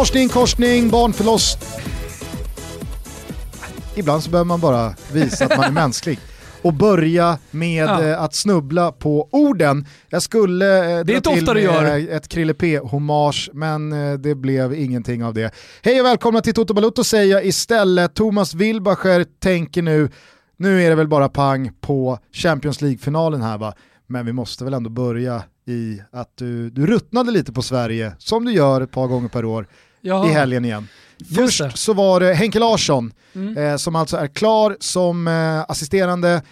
Morsning, korsning, barnförloss. Ibland så behöver man bara visa att man är mänsklig och börja med Ja. eh, att snubbla på orden. Jag skulle eh, Det är dra till med gör. ett Krille P-hommage, men eh, det blev ingenting av det. Hej och välkomna till Toto Balutto säger jag istället. Thomas Wilbacher tänker nu, nu är det väl bara pang på Champions League-finalen här va? Men vi måste väl ändå börja i att du, du ruttnade lite på Sverige, som du gör ett par gånger per år, Jaha. i helgen igen. Först så var det Henke Larsson, Mm. eh, som alltså är klar som eh, assisterande,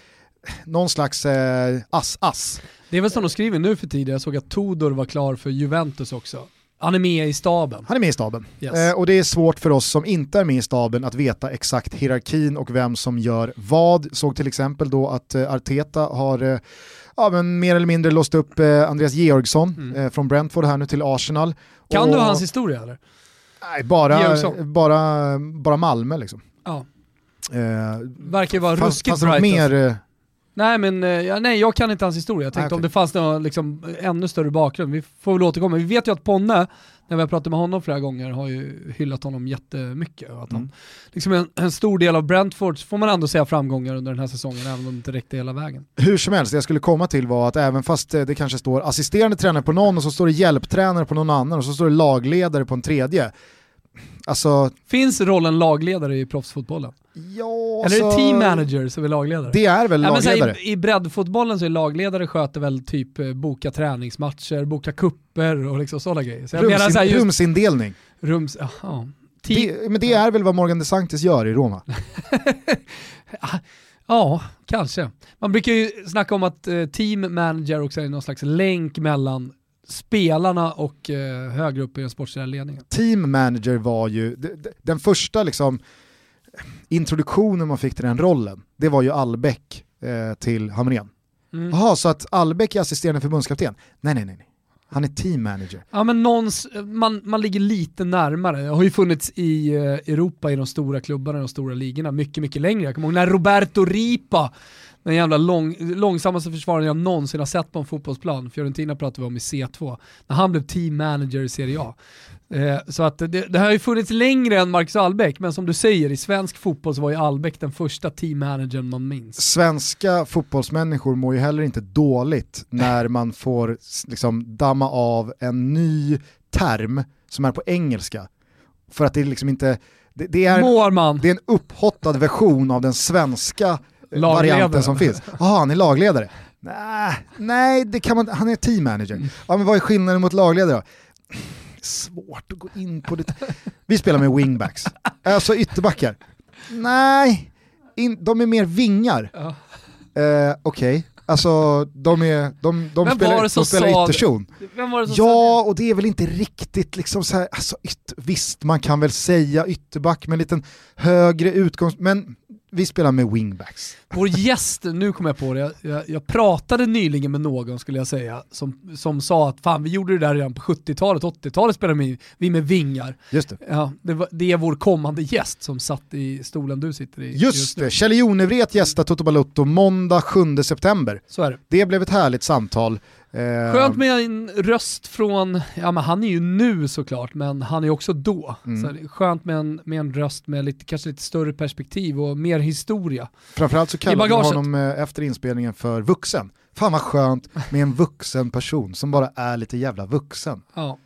någon slags eh, ass-ass. Det är väl som de skriver nu för tiden, jag såg att Todor var klar för Juventus också. Han är med i staben. Han är med i staben. Yes. Eh, och det är svårt för oss som inte är med i staben att veta exakt hierarkin och vem som gör vad. Såg till exempel då att eh, Arteta har eh, ja, men mer eller mindre låst upp eh, Andreas Georgsson Mm. eh, från Brentford här nu till Arsenal. Kan och, du hans historia eller? Nej, bara, bara, bara Malmö liksom. Ja. Eh, Verkar vara fanns, ruskigt bright. mer? alltså. Nej men eh, ja, nej, jag kan inte hans historia. Jag tänkte Nej, okej. om det fanns någon liksom, ännu större bakgrund. Vi får väl återkomma. Vi vet ju att Ponne, när vi har pratat med honom flera gånger, har ju hyllat honom jättemycket. Och att han, Mm. liksom en, en stor del av Brentfords, får man ändå säga, framgångar under den här säsongen, även om det inte räckte hela vägen. Hur som helst, det jag skulle komma till var att även fast eh, det kanske står assisterande tränare på någon och så står det hjälptränare på någon annan och så står det lagledare på en tredje. Alltså, Finns rollen lagledare i proffsfotbollen? ja... Eller är det alltså, team manager som är lagledare? Det är väl Ja, men så här, lagledare. I, I breddfotbollen så är lagledare sköter väl typ eh, boka träningsmatcher, boka kupper och liksom sådana grejer. Så Rumsin, menar så just rumsindelning. rums... Ja, team, Det, men det är väl vad Morgan DeSantis gör i Roma? Ja, kanske. Man brukar ju snacka om att eh, team manager också är någon slags länk mellan spelarna och eh, högre upp i den sportsliga ledningen. Team manager var ju, den första liksom introduktionen man fick till den rollen, det var ju Albeck eh, till Hamrén. Mm. Jaha, så att Albeck är assisterande förbundskapten? Nej, nej, nej. nej. Han är team manager. Ja men någons, man, man ligger lite närmare. Det har ju funnits i eh, Europa i de stora klubbarna, de stora ligorna, mycket, mycket längre. Jag kommer ihåg när Roberto Ripa, den jävla lång, långsammaste försvararen jag någonsin har sett på en fotbollsplan, Fiorentina pratade vi om i C2, när han blev team manager i Serie A. Eh, så att det, det har ju funnits längre än Marcus Albeck, men som du säger, i svensk fotboll så var ju Albeck den första team managern man minns. Svenska fotbollsmänniskor mår ju heller inte dåligt när man får liksom damma av en ny term som är på engelska. För att det är liksom inte, det, det är, det är en upphottad version av den svenska Lagledare. varianten som finns. Jaha, han är lagledare. Nej, nej, det kan man, han är team manager. Ja, men vad är skillnaden mot lagledare då? Svårt att gå in på det. Vi spelar med wingbacks, alltså ytterbackar. Nej, in, de är mer vingar. Ja. Eh, Okej, alltså de, är, de, de spelar, de spelar ytterzon. Ja, och det är väl inte riktigt liksom så här, alltså, yt, visst man kan väl säga ytterback med en liten högre utgångspunkt, men vi spelar med wingbacks. Vår gäst, nu kom jag på det, jag, jag, pratade nyligen med någon skulle jag säga, som, som sa att fan vi gjorde det där redan på 70-talet, 80-talet spelade vi, vi med vingar. Just det. Ja, det, var, det är vår kommande gäst som satt i stolen du sitter i Just nu. det, Kjell Jonevret gästar Toto Balutto måndag 7 september. Så är det. Det blev ett härligt samtal. Eh, Skönt med en röst från, ja men han är ju nu såklart, men han är också då. Mm. Så skönt med en, med en röst med lite, kanske lite större perspektiv och mer historia. Framförallt så kallade vi honom eh, efter inspelningen för vuxen. Fan vad skönt med en vuxen person som bara är lite jävla vuxen. Ja.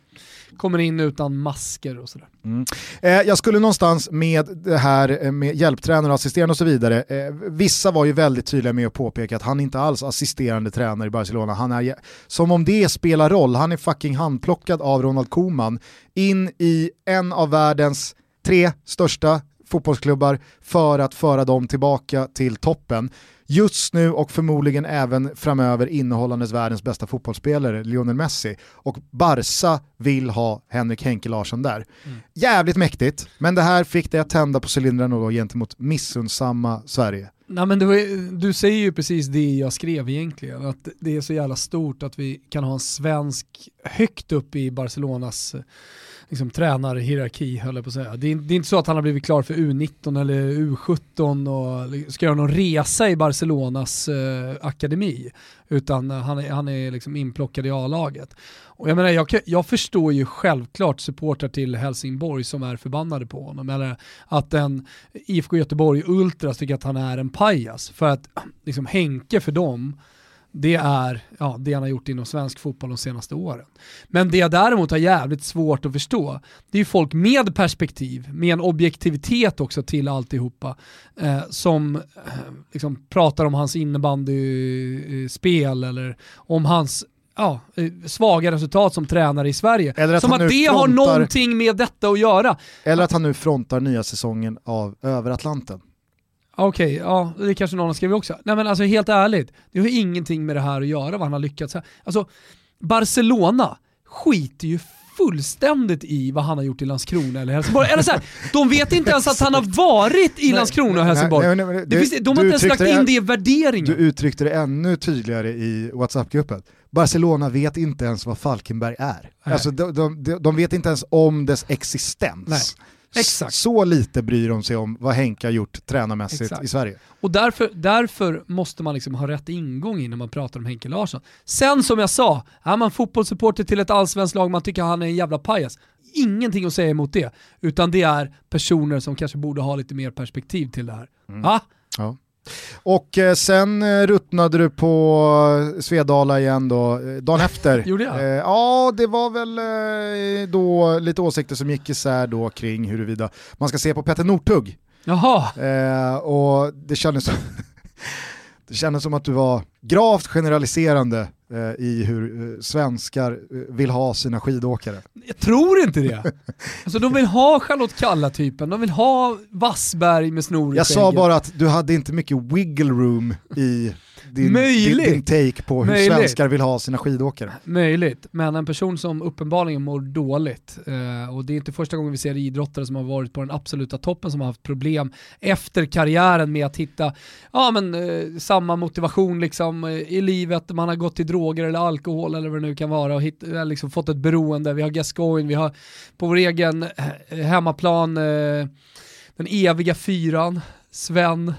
Kommer in utan masker och sådär. Mm. Eh, jag skulle någonstans med det här eh, med hjälptränare och assisterande och så vidare, eh, vissa var ju väldigt tydliga med att påpeka att han inte alls assisterande tränare i Barcelona, han är som om det spelar roll, han är fucking handplockad av Ronald Koeman in i en av världens tre största fotbollsklubbar för att föra dem tillbaka till toppen. Just nu och förmodligen även framöver innehållandes världens bästa fotbollsspelare, Lionel Messi. Och Barca vill ha Henrik Henke Larsson där. Jävligt mäktigt, men det här fick det att tända på cylindrarna då gentemot missundsamma Sverige. Nej men var, du säger ju precis det jag skrev egentligen, att det är så jävla stort att vi kan ha en svensk högt upp i Barcelonas liksom, tränarhierarki höll jag på att säga. Det är, det är, inte så att han har blivit klar för U19 eller U17 och ska göra någon resa i Barcelonas eh, akademi. Utan eh, han är, han är liksom inplockad i A-laget. Och jag, menar, jag, jag förstår ju självklart supportrar till Helsingborg som är förbannade på honom. Eller att en IFK Göteborg Ultras tycker att han är en pajas. För att liksom, Henke för dem det är ja, det han har gjort inom svensk fotboll de senaste åren. Men det jag däremot har jävligt svårt att förstå, det är folk med perspektiv, med en objektivitet också till alltihopa, eh, som eh, liksom pratar om hans innebandyspel eller om hans ja, eh, svaga resultat som tränare i Sverige. Eller att som att det frontar, har någonting med detta att göra. Eller att han nu frontar nya säsongen av Över Atlanten. Okej, okay, ja det kanske någon har skrivit också. Nej men alltså helt ärligt, det har ingenting med det här att göra vad han har lyckats. Alltså Barcelona skiter ju fullständigt i vad han har gjort i Landskrona eller Helsingborg. Eller så här, de vet inte ens att han har varit i Landskrona och Helsingborg. Nej, nej, nej, det, finns, de har inte ens lagt in det i värderingen. Du uttryckte det ännu tydligare i WhatsApp-gruppen. Barcelona vet inte ens vad Falkenberg är. Alltså, de, de, de, vet inte ens om dess existens. Exakt. Så lite bryr de sig om vad Henke har gjort tränarmässigt Exakt. i Sverige. Och därför, därför måste man liksom ha rätt ingång innan man pratar om Henke Larsson. Sen som jag sa, är man fotbollssupporter till ett allsvenskt lag, man tycker han är en jävla pajas. Ingenting att säga emot det, utan det är personer som kanske borde ha lite mer perspektiv till det här. Mm. Ja. Och eh, sen eh, ruttnade du på Svedala igen då, eh, dagen efter. Gjorde jag? ja, det var väl då lite åsikter som gick isär då kring huruvida man ska se på Petter Northug. Jaha. och det kändes, det kändes som att du var gravt generaliserande Eh, i hur eh, svenskar eh, vill ha sina skidåkare. Jag tror inte det. alltså de vill ha Charlotte Kalla-typen, de vill ha Wassberg med snor i Jag sa bara att du hade inte mycket wiggle room i din, din, din, take på hur Möjligt. svenskar vill ha sina skidåkare. Möjligt, men en person som uppenbarligen mår dåligt, eh, och det är inte första gången vi ser idrottare som har varit på den absoluta toppen som har haft problem efter karriären med att hitta ja, men, eh, samma motivation liksom, eh, i livet, man har gått till droger eller alkohol eller vad det nu kan vara och hit, liksom fått ett beroende. Vi har Gascoigne, vi har på vår egen hemmaplan den eviga fyran, Sven,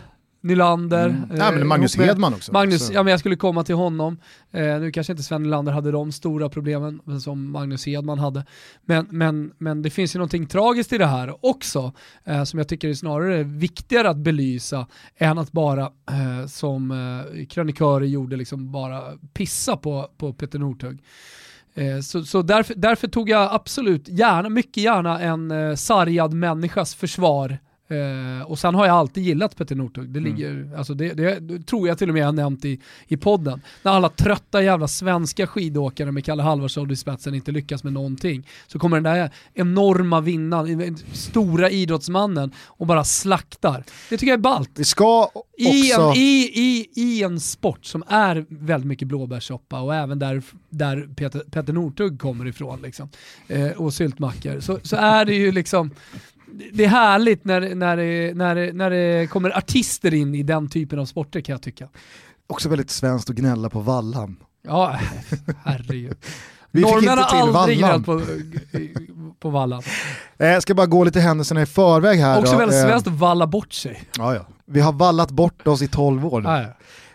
Nylander. Mm. Eh, ja, men Magnus Hedman också. Magnus, ja, men jag skulle komma till honom. Eh, nu kanske inte Sven Nylander hade de stora problemen som Magnus Hedman hade. Men, men, men det finns ju någonting tragiskt i det här också, eh, som jag tycker är snarare viktigare att belysa än att bara, eh, som eh, krönikörer gjorde, liksom bara pissa på, på Peter Northug. Eh, så, så därför, därför, tog jag absolut gärna, mycket gärna en eh, sargad människas försvar Uh, och sen har jag alltid gillat Petter Northug, det, mm. ligger, mm. alltså det, det, det, tror jag till och med jag har nämnt i, i podden. När alla trötta jävla svenska skidåkare med Kalle Halvarsson i spetsen inte lyckas med någonting, så kommer den där enorma vinnaren, stora idrottsmannen och bara slaktar. Det tycker jag är ballt. Vi ska också... I en, i, i, I en sport som är väldigt mycket blåbärssoppa och även där, där Peter, Peter Northug kommer ifrån liksom, uh, och syltmackor, så, så är det ju liksom det är härligt när, när, det, när, det, när det kommer artister in i den typen av sporter kan jag tycka. Också väldigt svenskt att gnälla på vallan. Ja, herregud. Norrmän har aldrig gnällt på, på vallan. Jag eh, ska bara gå lite händelserna i förväg här. Också väldigt eh, svenskt att valla bort sig. Ja, ja. Vi har vallat bort oss i 12 år nu. Ja, ja.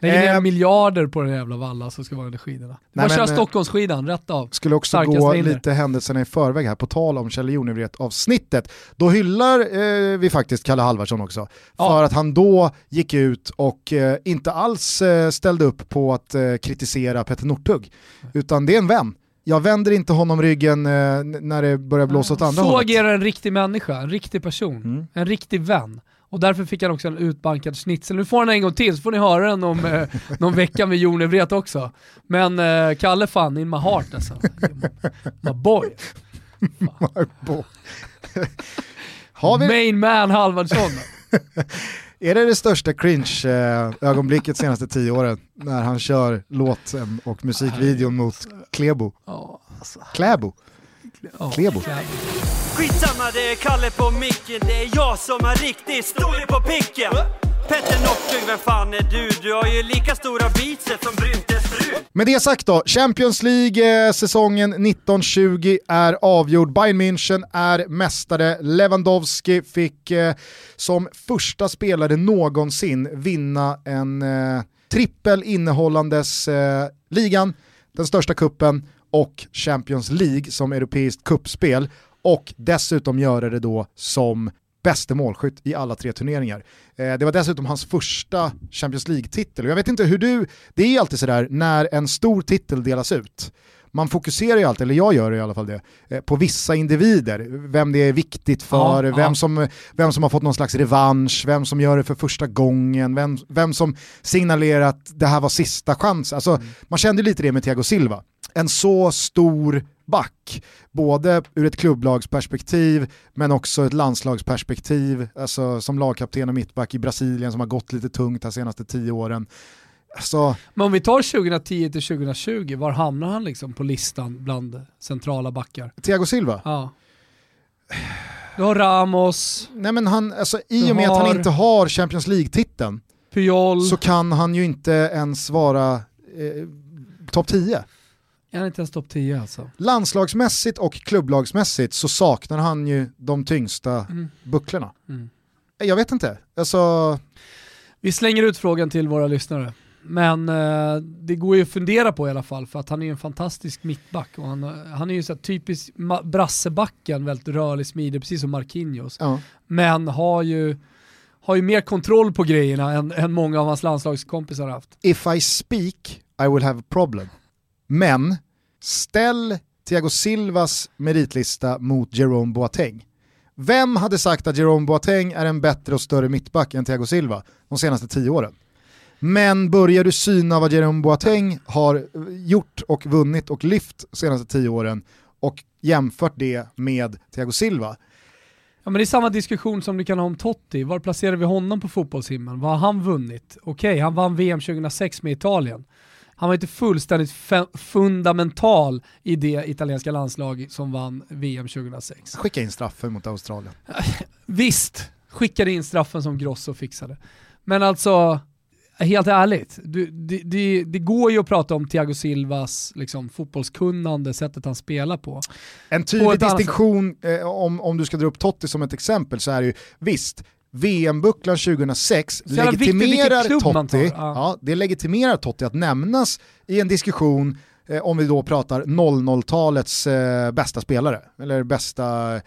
Lägger ner miljarder på den jävla valla som ska vara under skidorna. Bara kör eh, Stockholmsskidan, rätt av. Skulle också Starkast gå vinner. lite händelserna i förväg här, på tal om Kjell Jonevret avsnittet. Då hyllar eh, vi faktiskt Kalle Halvarsson också. Ja. För att han då gick ut och eh, inte alls eh, ställde upp på att eh, kritisera Petter Northug. Utan det är en vän. Jag vänder inte honom ryggen eh, när det börjar blåsa åt andra Så hållet. Så agerar en riktig människa, en riktig person, mm. en riktig vän. Och därför fick han också en utbankad schnitzel. Nu får han en gång till så får ni höra den om eh, någon vecka med Jon Evret också. Men eh, Kalle fan, in my heart alltså. My boy. my boy. Har vi... Main man Halvardsson. Är det det största cringe-ögonblicket senaste tio åren? När han kör låten och musikvideon mot Klebo? Kläbo? Klebo. Skitsamma det är Kalle på micken, det är jag som är riktigt stor på picken Petter Northug, vem fan är du? Du har ju lika stora biceps som Bryntes fru. Med det sagt då, Champions League eh, säsongen 1920 är avgjord. Bayern München är mästare. Lewandowski fick eh, som första spelare någonsin vinna en eh, trippel innehållandes eh, ligan, den största kuppen och Champions League som europeiskt kuppspel och dessutom göra det då som bäste målskytt i alla tre turneringar. Eh, det var dessutom hans första Champions League-titel. Jag vet inte hur du, det är ju alltid sådär när en stor titel delas ut, man fokuserar ju alltid, eller jag gör det i alla fall det, eh, på vissa individer. Vem det är viktigt för, Ja, vem, ja. Som, vem som har fått någon slags revansch, vem som gör det för första gången, vem, vem som signalerar att det här var sista chans. Alltså, Mm. Man kände lite det med Thiago Silva. En så stor back, både ur ett klubblagsperspektiv men också ett landslagsperspektiv, alltså som lagkapten och mittback i Brasilien som har gått lite tungt de senaste tio åren. Alltså, Men om vi tar 2010 till 2020, var hamnar han liksom på listan bland centrala backar? Thiago Silva, Ja. Du har Ramos, Nej, men han, alltså, i och med att han har- inte har Champions League-titeln Puyol, så kan han ju inte ens vara eh, topp 10. Är han inte ens topp 10 alltså? Landslagsmässigt och klubblagsmässigt så saknar han ju de tyngsta Mm. bucklorna. Mm. Jag vet inte, alltså, Vi slänger ut frågan till våra lyssnare. Men eh, det går ju att fundera på i alla fall för att han är ju en fantastisk mittback och han, eh, han är ju så typisk brassebacken, väldigt rörlig, smidig, precis som Marquinhos. ja. Men har ju, har ju mer kontroll på grejerna än, än många av hans landslagskompisar har haft. if I speak I will have a problem. Men ställ Thiago Silvas meritlista mot Jerome Boateng. Vem hade sagt att Jerome Boateng är en bättre och större mittback än Thiago Silva de senaste tio åren? Men börjar du syna vad Jerome Boateng har eh, gjort och vunnit och lyft de senaste tio åren och jämfört det med Thiago Silva, Ja, men det är samma diskussion som du kan ha om Totti. Var placerar vi honom på fotbollshimlen? Vad har han vunnit? Okej, han vann VM 2006 med Italien. Han var inte fullständigt fundamental i det italienska landslag som vann VM 2006. skicka in straffen mot Australien. Visst, skickade in straffen som Grosso fixade. Men alltså, helt ärligt, du, det, det, det går ju att prata om Thiago Silvas liksom, fotbollskunnande, sättet han spelar på. En På tydlig annat distinktion, eh, om, om du ska dra upp Totti som ett exempel, så är det ju visst, VM-bucklan 2006 Så jävla viktigt legitimerar tar, Totti, ja. ja. det legitimerar Totti att nämnas i en diskussion eh, om vi då pratar 00-talets eh, bästa spelare, eller bästa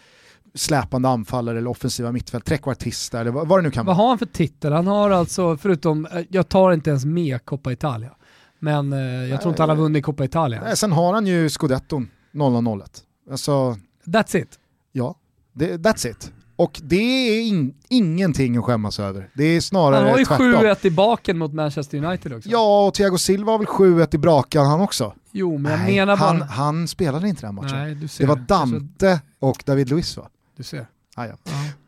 släpande anfallare eller offensiva mittfält, trekvartista eller vad, vad det nu kan Vad vara. har han för titel? Han har alltså, förutom, eh, jag tar inte ens med Coppa Italia, men eh, jag tror inte han har vunnit Coppa Italia. Nej, sen har han ju scudetton 0001. Alltså, That's it. ja, det, that's it. Och det är in, ingenting att skämmas över. Det är snarare Han har ju tvärtom. 7-1 i baken mot Manchester United också. Ja, och Thiago Silva har väl 7-1 i Brakan han också. Jo, men jag Nej, menar bara... han, han spelade inte den matchen. Nej, du ser. det var Dante och David Luiz va? Du ser. Ah, ja.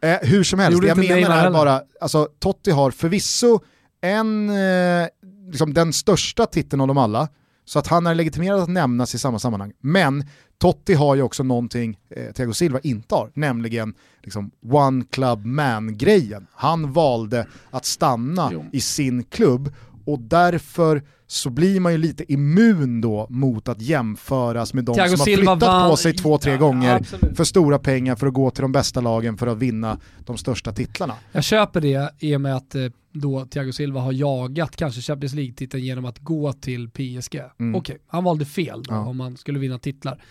Ja. eh, hur som helst, det jag menar är bara, alltså Totti har förvisso en, eh, liksom den största titeln av dem alla, så att han är legitimerad att nämnas i samma sammanhang. Men Totti har ju också någonting eh, Thiago Silva inte har, nämligen liksom one club man-grejen. Han valde att stanna Jo. i sin klubb och därför så blir man ju lite immun då mot att jämföras med de Thiago som har Silva flyttat vann- på sig två, tre Ja, gånger absolut. för stora pengar för att gå till de bästa lagen för att vinna de största titlarna. Jag köper det i och med att eh, då Thiago Silva har jagat kanske Champions League-titeln genom att gå till PSG. Mm. Okej, han valde fel då, Ja. om man skulle vinna titlar.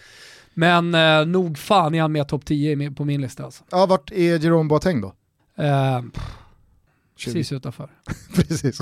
Men eh, nog fan är han med topp 10 med- på min lista alltså. Ja, vart är Jerome Boateng då? Eh, 20. precis utanför. Precis.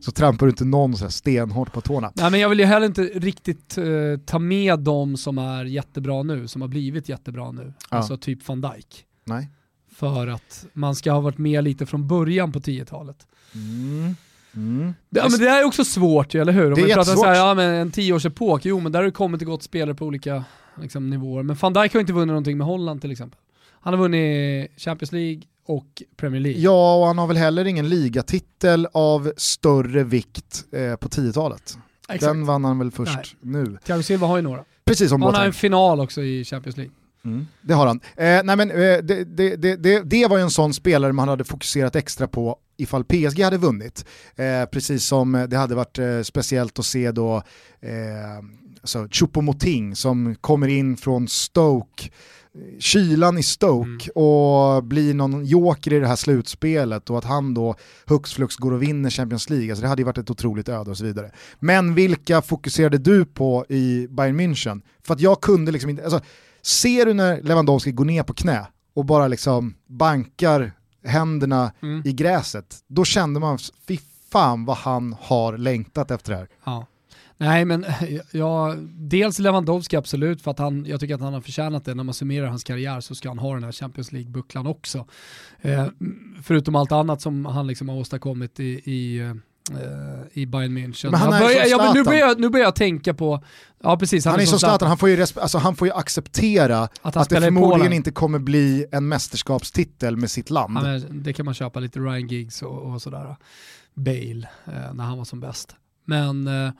så trampar du inte någon så här stenhårt på tårna. Nej men jag vill ju heller inte riktigt eh, ta med de som är jättebra nu, som har blivit jättebra nu. Ja. Alltså typ van Dijk. Nej. För att man ska ha varit med lite från början på 10-talet. Mm. Mm. Ja, men det är också svårt eller hur? Om Det är vi pratar så här, ja, men en tioårsepok, jo men där har det kommit och gått spelare på olika liksom, nivåer. Men van Dijk har inte vunnit någonting med Holland till exempel. Han har vunnit Champions League och Premier League. Ja, och han har väl heller ingen ligatitel av större vikt eh, på 10-talet. Exakt. Den vann han väl först nu. Thiago Silva har ju några. Precis som Han har en final också i Champions League. Mm, det har han. Eh, nej men, eh, det, det, det, det, det var ju en sån spelare man hade fokuserat extra på ifall PSG hade vunnit. Eh, precis som det hade varit eh, speciellt att se då eh, alltså Choupo-Moting som kommer in från Stoke kylan i Stoke mm. och blir någon joker i det här slutspelet och att han då hux flux går och vinner Champions League. Alltså det hade ju varit ett otroligt öde och så vidare. Men vilka fokuserade du på i Bayern München? För att jag kunde liksom inte, alltså, ser du när Lewandowski går ner på knä och bara liksom bankar händerna mm. i gräset, då kände man, fy fan vad han har längtat efter det här. Ja. Nej men ja, dels Lewandowski absolut för att han, jag tycker att han har förtjänat det. När man summerar hans karriär så ska han ha den här Champions League-bucklan också. Eh, förutom allt annat som han liksom har åstadkommit i, i eh, i Bayern München. Men han är börjar, ja, nu, börjar, nu börjar jag tänka på, ja precis. Han, han är, som Zlatan, han får, ju alltså, han får ju acceptera att, att det förmodligen inte kommer bli en mästerskapstitel med sitt land. Ja, det kan man köpa lite Ryan Giggs och, och sådär. Bale, eh, när han var som bäst. Men eh,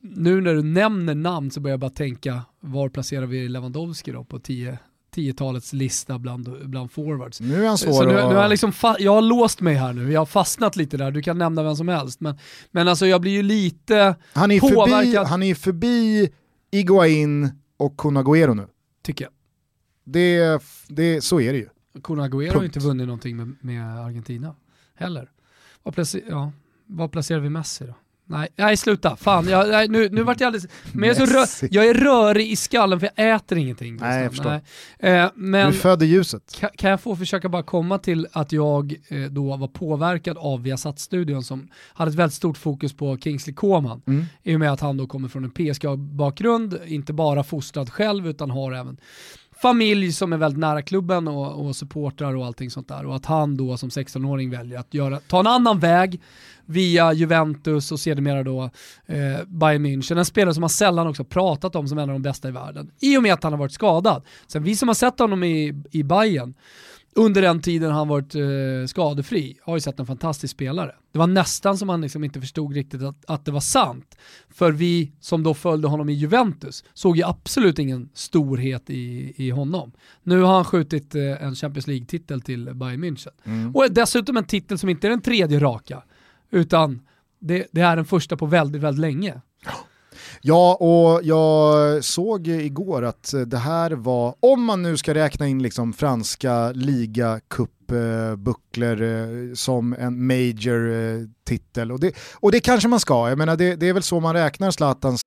nu när du nämner namn så börjar jag bara tänka, var placerar vi Lewandowski då på 10 10-talets lista bland, bland forwards. Nu är han svår så nu, nu jag, liksom jag har låst mig här nu, jag har fastnat lite där, du kan nämna vem som helst. Men, men alltså jag blir ju lite han är påverkad. Förbi, han är förbi Iguain och Kun nu. Tycker jag. Det, det, så är det ju. Kun Agüero har ju inte vunnit någonting med, med Argentina heller. Var, placer, ja, var placerar vi Messi då? Nej, nej sluta. Fan, jag, nej, nu, nu vart jag alldeles... Men jag är, så rö, jag är rörig i skallen för jag äter ingenting. Nej, jag förstår. Nej. Eh, men du föder ljuset. Kan, kan, jag få försöka bara komma till att jag eh, då var påverkad av Viasat-studion som hade ett väldigt stort fokus på Kingsley Coman. Mm. I och med att han då kommer från en PSG-bakgrund, inte bara fostrad själv utan har även familj som är väldigt nära klubben och, och supportrar och allting sånt där. Och att han då som 16-åring väljer att göra, ta en annan väg via Juventus och sedermera då eh, Bayern München. En spelare som man sällan också pratat om som en av de bästa i världen. I och med att han har varit skadad. Sen vi som har sett honom i, i Bayern under den tiden han varit eh, skadefri har ju sett en fantastisk spelare. Det var nästan som man liksom inte förstod riktigt att, att det var sant. För vi som då följde honom i Juventus såg ju absolut ingen storhet i, i honom. Nu har han skjutit eh, en Champions League-titel till Bayern München. Mm. Och dessutom en titel som inte är den tredje raka, utan det, det är den första på väldigt, väldigt länge. Ja, och jag såg igår att eh, det här var, om man nu ska räkna in liksom franska ligacup-bucklor eh, eh, som en major titel, och det, och det kanske man ska, jag menar det, det är väl så man räknar Zlatans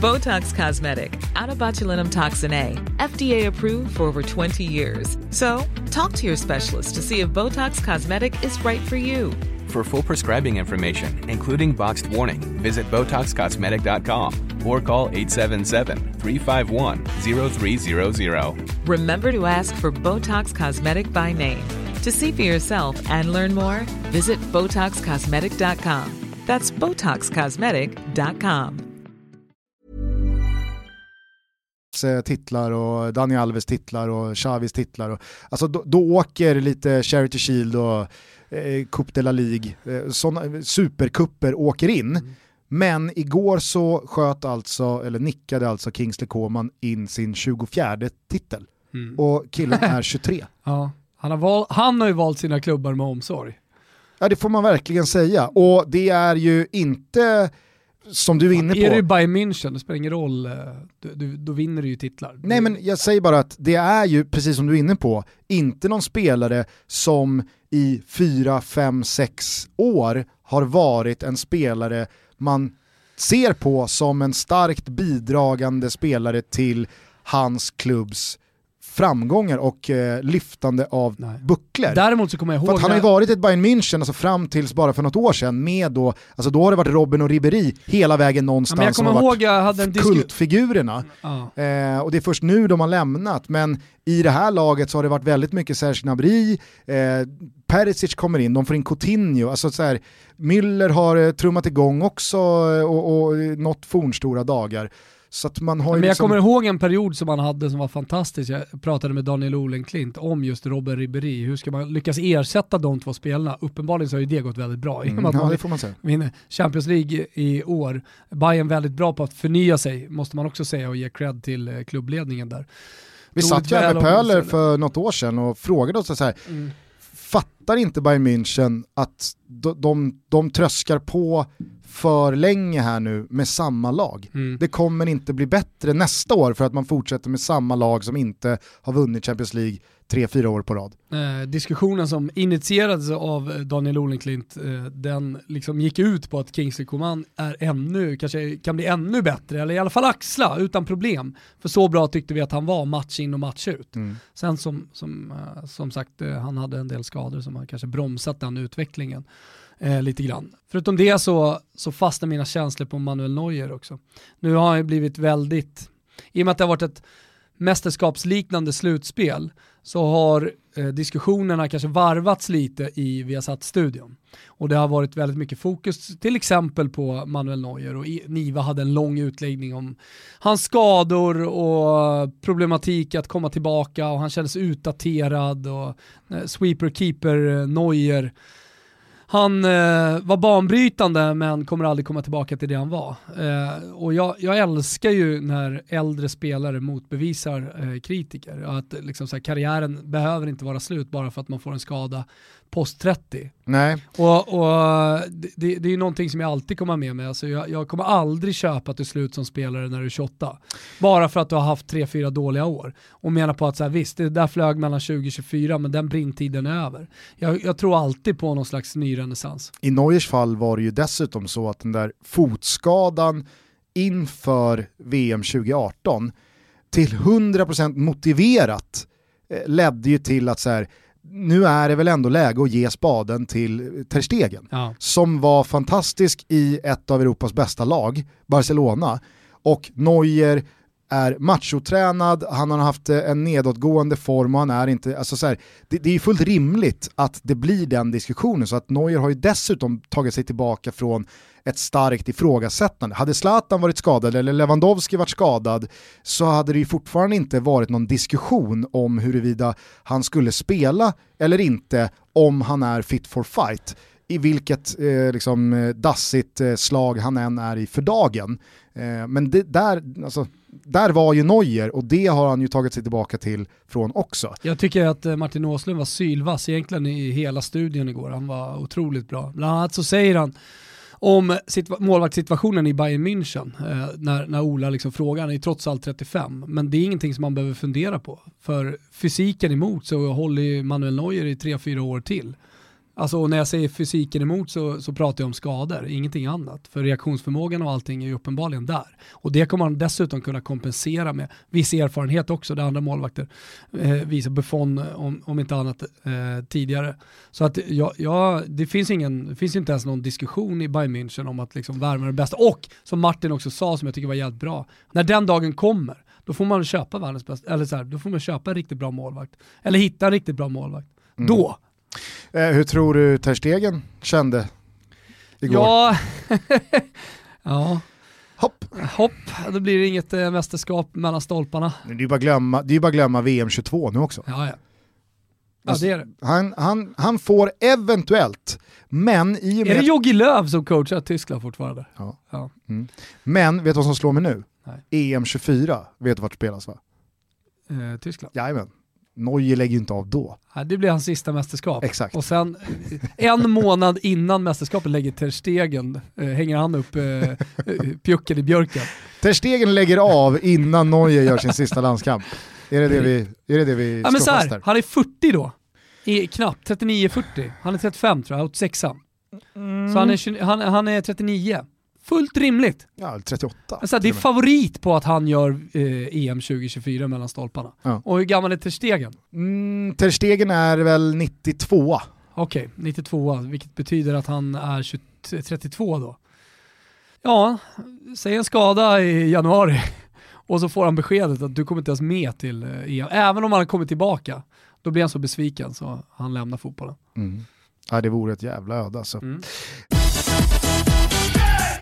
Botox Cosmetic, out botulinum toxin A, FDA approved for over 20 years. So, talk to your specialist to see if Botox Cosmetic is right for you. For full prescribing information, including boxed warning, visit BotoxCosmetic.com or call 877-351-0300. Remember to ask for Botox Cosmetic by name. To see for yourself and learn more, visit BotoxCosmetic.com. That's BotoxCosmetic.com. Eh, titlar och Dani Alves titlar och Xavis titlar. Och, alltså då, då åker lite Charity Shield och eh, Coupe de la Ligue, eh, såna, superkupper åker in. Mm. Men igår så sköt alltså, eller nickade alltså Kingsley Coman in sin 24 titel. Mm. Och killen är 23. ja, han, har val, han har ju valt sina klubbar med omsorg. Ja det får man verkligen säga. Och det är ju inte som du är inne på. Är du Bayern München, det spelar ingen roll, eh, du, du, då vinner du ju titlar. Nej men jag säger bara att det är ju, precis som du är inne på, inte någon spelare som i fyra, fem, sex år har varit en spelare man ser på som en starkt bidragande spelare till hans klubbs framgångar och eh, lyftande av Nej. bucklor. Däremot så kommer jag ihåg... För han har ju varit ett Bayern München alltså fram tills bara för något år sedan med då, alltså då har det varit Robin och Ribéry hela vägen någonstans ja, jag som har varit jag hade en kultfigurerna. Ja. Eh, och det är först nu de har lämnat, men i det här laget så har det varit väldigt mycket Serge Gnabry, eh, Perisic kommer in, de får in Coutinho, alltså så här, Müller har eh, trummat igång också eh, och, och nått fornstora dagar. Så att man har Men jag liksom... kommer ihåg en period som man hade som var fantastisk. Jag pratade med Daniel Olenklint om just Robin Ribéry. Hur ska man lyckas ersätta de två spelarna? Uppenbarligen så har ju det gått väldigt bra. Mm, ja, det får man säga. vinner Champions League i år. Bayern väldigt bra på att förnya sig, måste man också säga, och ge cred till eh, klubbledningen där. Vi satt ju här med Pöler för något år sedan och frågade oss så här, mm fattar inte Bayern München att de, de, de tröskar på för länge här nu med samma lag. Mm. Det kommer inte bli bättre nästa år för att man fortsätter med samma lag som inte har vunnit Champions League tre, fyra år på rad. Eh, diskussionen som initierades av Daniel Olenklint, eh, den liksom gick ut på att Kingsley Coman är ännu, kanske kan bli ännu bättre, eller i alla fall axla utan problem. För så bra tyckte vi att han var match in och match ut. Mm. Sen som, som, eh, som sagt, eh, han hade en del skador som har kanske bromsat den utvecklingen eh, lite grann. Förutom det så, så fastnar mina känslor på Manuel Neuer också. Nu har han ju blivit väldigt, i och med att det har varit ett mästerskapsliknande slutspel så har eh, diskussionerna kanske varvats lite i Viasat-studion. Och det har varit väldigt mycket fokus till exempel på Manuel Neuer och I- Niva hade en lång utläggning om hans skador och problematik att komma tillbaka och han kändes utdaterad och eh, sweeper keeper eh, Neuer han eh, var banbrytande men kommer aldrig komma tillbaka till det han var. Eh, och jag, jag älskar ju när äldre spelare motbevisar eh, kritiker. Att liksom, så här, karriären behöver inte vara slut bara för att man får en skada post 30. Nej, Och, och det, det är ju någonting som jag alltid kommer med mig. Alltså jag, jag kommer aldrig köpa att du är slut som spelare när du är 28. Bara för att du har haft 3-4 dåliga år. Och menar på att så här, visst, det där flög mellan 20-24 men den brintiden är över. Jag, jag tror alltid på någon slags ny renässans. i Neuers fall var det ju dessutom så att den där fotskadan inför VM 2018 till 100% motiverat eh, ledde ju till att så här, nu är det väl ändå läge att ge spaden till Ter Stegen Ja. som var fantastisk i ett av Europas bästa lag, Barcelona, och Neuer är machotränad, han har haft eh, en nedåtgående form och han är inte, alltså så här, det, det är ju fullt rimligt att det blir den diskussionen så att Neuer har ju dessutom tagit sig tillbaka från ett starkt ifrågasättande. Hade Zlatan varit skadad eller Lewandowski varit skadad så hade det ju fortfarande inte varit någon diskussion om huruvida han skulle spela eller inte om han är fit for fight i vilket eh, liksom, eh, dassigt eh, slag han än är i för dagen. Eh, men det, där, alltså, där var ju Neuer och det har han ju tagit sig tillbaka till från också. Jag tycker att eh, Martin Åslund var sylvass egentligen i hela studion igår. Han var otroligt bra. Bland annat så säger han om målvaktssituationen i Bayern München, eh, när, när Ola liksom frågar, han är ju trots allt 35, men det är ingenting som man behöver fundera på. För fysiken emot så håller ju Manuel Neuer i 3-4 år till. Alltså när jag säger fysiken emot så, så pratar jag om skador, ingenting annat. För reaktionsförmågan och allting är ju uppenbarligen där. Och det kommer han dessutom kunna kompensera med viss erfarenhet också, där andra målvakter eh, visar Buffon om, om inte annat eh, tidigare. Så att ja, ja, det, finns ingen, det finns inte ens någon diskussion i Bayern München om att liksom värma det bästa. Och som Martin också sa, som jag tycker var jävligt bra, när den dagen kommer, då får man köpa världens bästa, eller så här, då får man köpa en riktigt bra målvakt. Eller hitta en riktigt bra målvakt. Då, Eh, hur tror du Ter Stegen kände igår? Ja, ja. Hopp. hopp, då blir det inget eh, mästerskap mellan stolparna. Det är ju bara glömma, det är bara glömma VM 22 nu också. Ja, ja. Ja, Alltså, det är det. Han, han, han får eventuellt, men i och Är med... det Jogi Löw som coachar Tyskland fortfarande? Ja. Ja. Men vet du vad som slår mig nu? Nej. EM 24, vet du vart spelas va? Eh, Tyskland. Jajamän. Neuer lägger ju inte av då. Ja, det blir hans sista mästerskap. Exakt. Och sen en månad innan mästerskapet lägger Ter Stegen, eh, hänger han upp eh, eh, pjucken i björken. Ter Stegen lägger av innan Neuer gör sin sista landskamp. Är det det vi, är det det vi Ja, men så här, han är 40 då. I, knappt, 39-40. Han är 35 tror jag, 86 Så han är, 20 han, han är 39. Fullt rimligt. Ja, 38. Alltså, det är favorit på att han gör eh, EM 2024 mellan stolparna. Ja. Och hur gammal är Ter Stegen? Mm, Ter Stegen är väl 92 Okej, 92 vilket betyder att han är 20, 32 då. Ja, säg en skada i januari och så får han beskedet att du kommer inte ens med till eh, EM. Även om han har kommit tillbaka, då blir han så besviken så han lämnar fotbollen. Mm. Ja, det vore ett jävla öde alltså. Mm.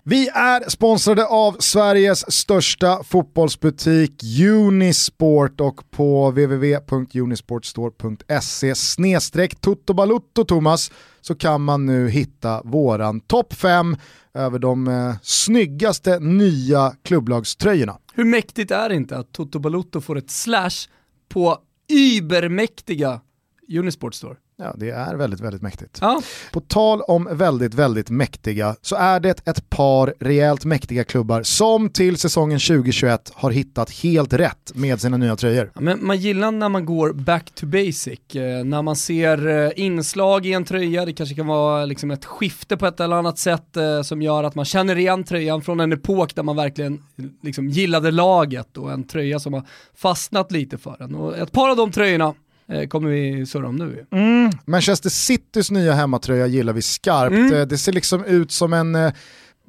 Vi är sponsrade av Sveriges största fotbollsbutik Unisport och på www.unisportstore.se snedstreck Toto Thomas så kan man nu hitta våran topp 5 över de eh, snyggaste nya klubblagströjorna. Hur mäktigt är det inte att Toto Balutto får ett slash på übermäktiga Unisport Store? Ja, det är väldigt, väldigt mäktigt. Ja. På tal om väldigt, väldigt mäktiga så är det ett par rejält mäktiga klubbar som till säsongen 2021 har hittat helt rätt med sina nya tröjor. Men man gillar när man går back to basic, eh, när man ser eh, inslag i en tröja, det kanske kan vara liksom ett skifte på ett eller annat sätt eh, som gör att man känner igen tröjan från en epok där man verkligen liksom, gillade laget och en tröja som har fastnat lite för en. Och ett par av de tröjorna kommer vi surra om nu. Mm. Manchester Citys nya hemmatröja gillar vi skarpt. Mm. Eh, Det ser liksom ut som en eh,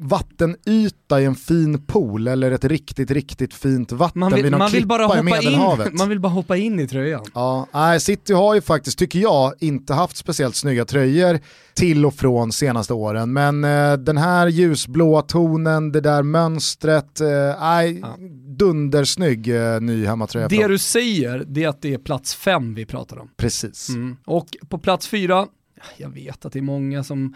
vattenyta i en fin pool eller ett riktigt, riktigt fint vatten Man vill, vid någon man vill bara klippa i hoppa Medelhavet. in, man vill bara hoppa in i tröjan. Ja, nej, City har ju faktiskt, tycker jag, inte haft speciellt snygga tröjor till och från senaste åren. Men eh, den här ljusblåa tonen, det där mönstret, eh, nej, Ja. dundersnygg eh, ny hemmatröja. Det du säger, det är att det är plats fem vi pratar om. Precis. Mm. Och på plats fyra, jag vet att det är många som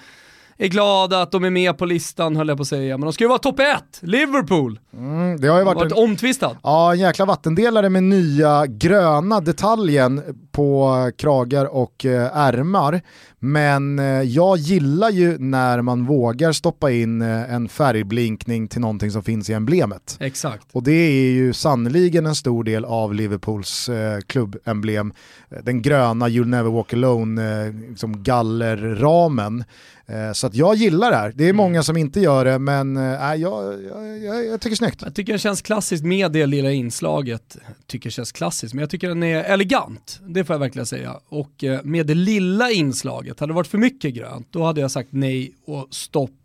är glada att de är med på listan höll jag på att säga, men de ska ju vara topp ett, Liverpool! Mm, det har ju varit Varit en, omtvistad. ja, en jäkla vattendelare med nya gröna detaljen på kragar och eh, ärmar. Men eh, jag gillar ju när man vågar stoppa in eh, en färgblinkning till någonting som finns i emblemet. Exakt. Och det är ju sannoliken en stor del av Liverpools klubbemblem. Den gröna You'll Never Walk Alone liksom gallerramen. Så att jag gillar det här. Det är många som inte gör det men eh, jag, jag, jag, jag tycker det är snyggt. Jag tycker den känns klassiskt med det lilla inslaget. Tycker det känns klassiskt, men jag tycker den är elegant. Det får jag verkligen säga. Och eh, med det lilla inslaget, hade det varit för mycket grönt, då hade jag sagt nej och stopp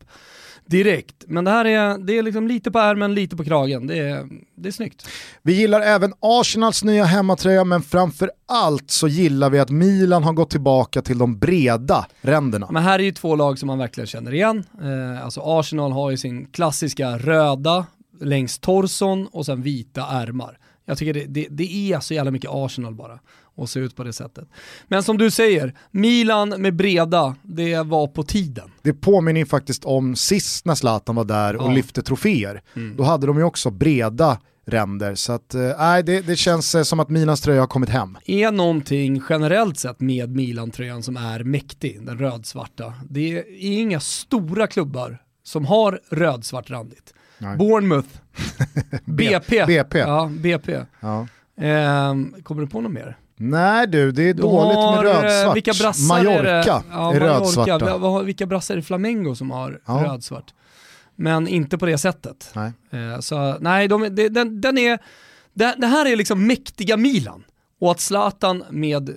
direkt. Men det här är, det är liksom lite på ärmen, lite på kragen. Det är, det är snyggt. Vi gillar även Arsenals nya hemmatröja men framför allt så gillar vi att Milan har gått tillbaka till de breda ränderna. Men här är ju två lag som man verkligen känner igen. Eh, alltså Arsenal har ju sin klassiska röda längs torson och sen vita ärmar. Jag tycker det, det, det är så jävla mycket Arsenal bara att se ut på det sättet. Men som du säger, Milan med breda, det var på tiden. Det påminner faktiskt om sist när Zlatan var där och Ja. lyfte troféer. Då hade de ju också breda ränder. Så att, eh, det, det känns eh, som att Milans tröja har kommit hem. Är någonting generellt sett med Milan-tröjan som är mäktig, den rödsvarta, det är inga stora klubbar som har rödsvart randigt. Nej. Bournemouth, BP, BP. Ja, BP. Ja. Ehm, kommer du på något mer? Nej du, det är Du dåligt har, med eh, rödsvart. Vilka brassar Mallorca är, det? Ja, är rödsvarta. Vilka brassar är det Flamengo som har Ja. rödsvart? Men inte på det sättet. Nej. Eh, så nej, de, de, den, den är, det, det här är liksom mäktiga Milan. Och att Zlatan med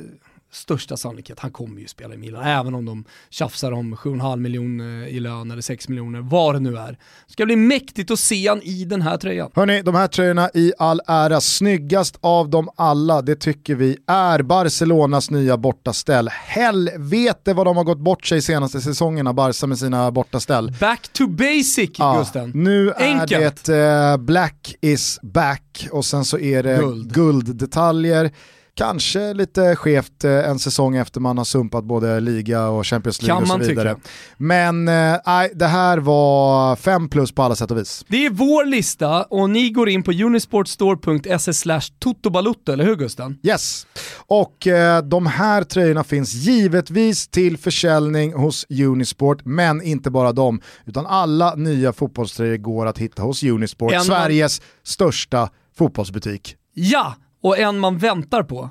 största sannolikhet, han kommer ju spela i Milan, även om de tjafsar om 7,5 miljoner i lön eller 6 miljoner, vad det nu är. Det ska bli mäktigt att se han i den här tröjan. Hörni, de här tröjorna i all ära, snyggast av dem alla, det tycker vi är Barcelonas nya bortaställ. Helvete vad de har gått bort sig senaste säsongerna, Barca med sina bortaställ. Back to basic, Ja, Gusten. nu är Enkelt. det eh, black is back och sen så är det Guld. gulddetaljer. Kanske lite skevt eh, en säsong efter man har sumpat både liga och Champions League och så man tycka. vidare. Men eh, nej, det här var fem plus på alla sätt och vis. Det är vår lista och ni går in på unisportstore.se slash totobalutto, eller hur Gusten? Yes, och eh, de här tröjorna finns givetvis till försäljning hos Unisport, men inte bara de, utan alla nya fotbollströjor går att hitta hos Unisport, En Sveriges största fotbollsbutik. Ja, och en man väntar på.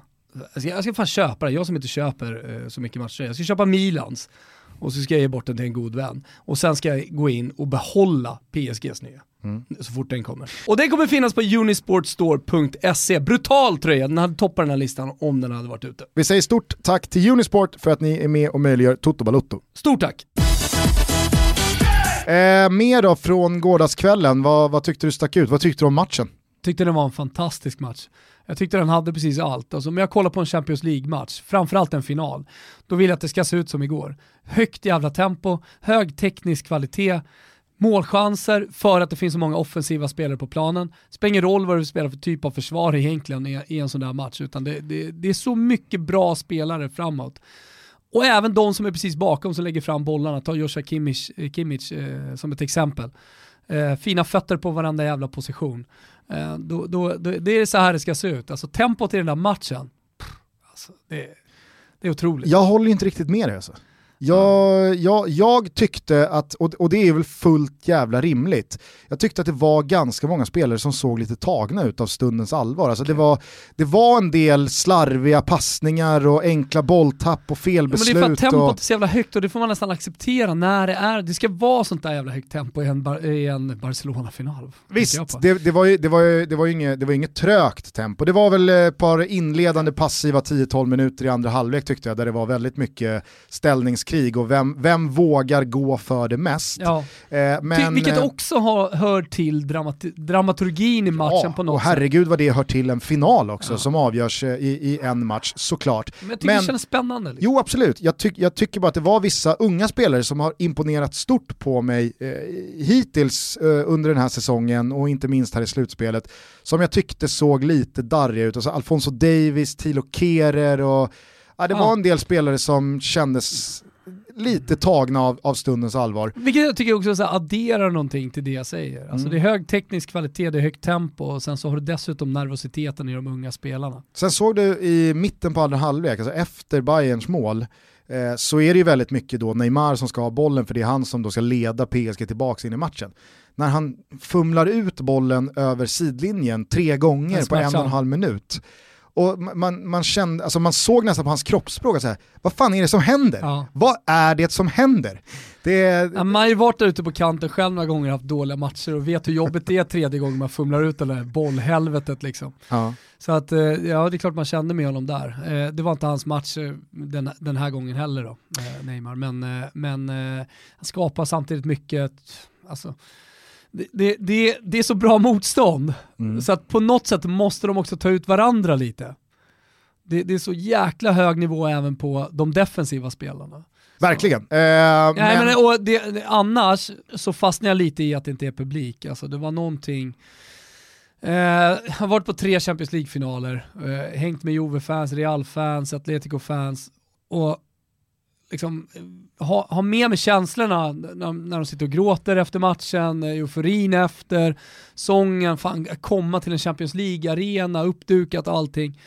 Jag ska, jag ska fan köpa den, jag som inte köper eh, så mycket matcher. Jag ska köpa Milans och så ska jag ge bort den till en god vän. Och sen ska jag gå in och behålla PSGs nya. Så fort den kommer. Och den kommer finnas på unisportstore.se. Brutal tröja, den hade toppat den här listan om den hade varit ute. Vi säger stort tack till Unisport för att ni är med och möjliggör Toto Balutto. Stort tack! Eh, mer då från gårdagskvällen, vad, vad tyckte du stack ut? Vad tyckte du om matchen? tyckte den var en fantastisk match. Jag tyckte den hade precis allt. Alltså, om jag kollar på en Champions League-match, framförallt en final, då vill jag att det ska se ut som igår. Högt jävla tempo, hög teknisk kvalitet, målchanser för att det finns så många offensiva spelare på planen. Spelar ingen roll vad du spelar för typ av försvar egentligen i, i en sån där match, utan det, det, det är så mycket bra spelare framåt. Och även de som är precis bakom som lägger fram bollarna, ta Joshua Kimmich, eh, Kimmich eh, som ett exempel. Eh, fina fötter på varenda jävla position. Eh, då, då, då, det är så här det ska se ut. Alltså tempot i den där matchen, pff, alltså, det, Det är otroligt. Jag håller inte riktigt med dig alltså. Jag, jag, jag tyckte att, och, det är väl fullt jävla rimligt, jag tyckte att det var ganska många spelare som såg lite tagna ut av stundens allvar. Alltså det, var, det var en del slarviga passningar och enkla bolltapp och Ja, men felbeslut. det är för att tempot och, är så jävla högt och det får man nästan acceptera när det är. Det ska vara sånt där jävla högt tempo i en, Bar- i en Barcelona-final. Visst, det, det, var ju, det, var ju, det, var ju inget, det var inget trögt tempo. Det var väl ett par inledande passiva 10-12 minuter i andra halvlek tyckte jag, där det var väldigt mycket ställningskrig och vem, vem vågar gå för det mest. Ja. Eh, men, vilket eh, också har, hör till dramat dramaturgin i matchen ja, på något och herregud vad det hör till en final också Ja. som avgörs eh, i, i en match såklart. Men jag tycker Men- det känns spännande. Liksom. Jo absolut, jag, tyck, jag tycker bara att det var vissa unga spelare som har imponerat stort på mig eh, hittills eh, under den här säsongen och inte minst här i slutspelet som jag tyckte såg lite darriga ut. Alltså Alfonso Davis, Tilo Kerer och ja, det var en del spelare som kändes lite tagna av, av stundens allvar. Vilket jag tycker också så här, adderar någonting till det jag säger. Alltså Mm. det är hög teknisk kvalitet, det är högt tempo och sen så har du dessutom nervositeten i de unga spelarna. Sen såg du i mitten på andra halvlek, alltså efter Bayerns mål, eh, så är det ju väldigt mycket då Neymar som ska ha bollen för det är han som då ska leda PSG tillbaka in i matchen. När han fumlar ut bollen över sidlinjen tre gånger på en och en halv minut. Och ma- man, man, kände, alltså man såg nästan på hans kroppsspråk, att så här, vad fan är det som händer? Ja. Vad är det som händer? Det är, Ja, Man har ju varit där ute på kanten själv några gånger och haft dåliga matcher och vet hur jobbigt det är tredje gången man fumlar ut det där bollhelvetet liksom. ja. Så att, eh, ja det är klart man kände med honom där. Eh, Det var inte hans match eh, den, den här gången heller då, Neymar. Men, men han skapar samtidigt mycket, alltså, det, det, det, det är så bra motstånd. Mm. Så att på något sätt måste de också ta ut varandra lite. Det, det är så jäkla hög nivå även på de defensiva spelarna. Verkligen. Eh, Nej, men, men, och det, det, annars så fastnar jag lite i att det inte är publik. Alltså, det var någonting... Eh, jag har varit på tre Champions League-finaler, eh, hängt med Juve-fans, Real-fans, Atletico-fans och liksom eh, ha, ha med mig känslorna när, när de sitter och gråter efter matchen, eh, euforin efter, sången, fan, komma till en Champions League-arena, uppdukat allting.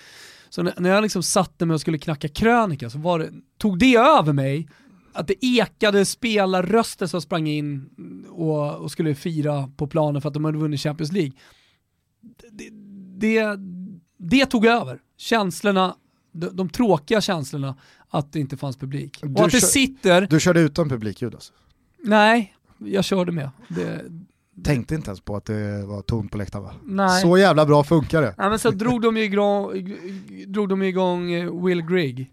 Så när, när jag liksom satte mig och skulle knacka krönika så var det, tog det över mig att det ekade spelarröster som sprang in och, och skulle fira på planen för att de hade vunnit Champions League. Det, det, det tog över. Känslorna, de, de tråkiga känslorna att det inte fanns publik. Du och att det kör- sitter, du körde utan publikljud alltså? nej, jag körde med. Det, Tänkte inte ens på att det var tomt på läktaren va? nej. Så jävla bra funkar det. Ja, men så drog de ju igång, drog de igång eh, Will Grigg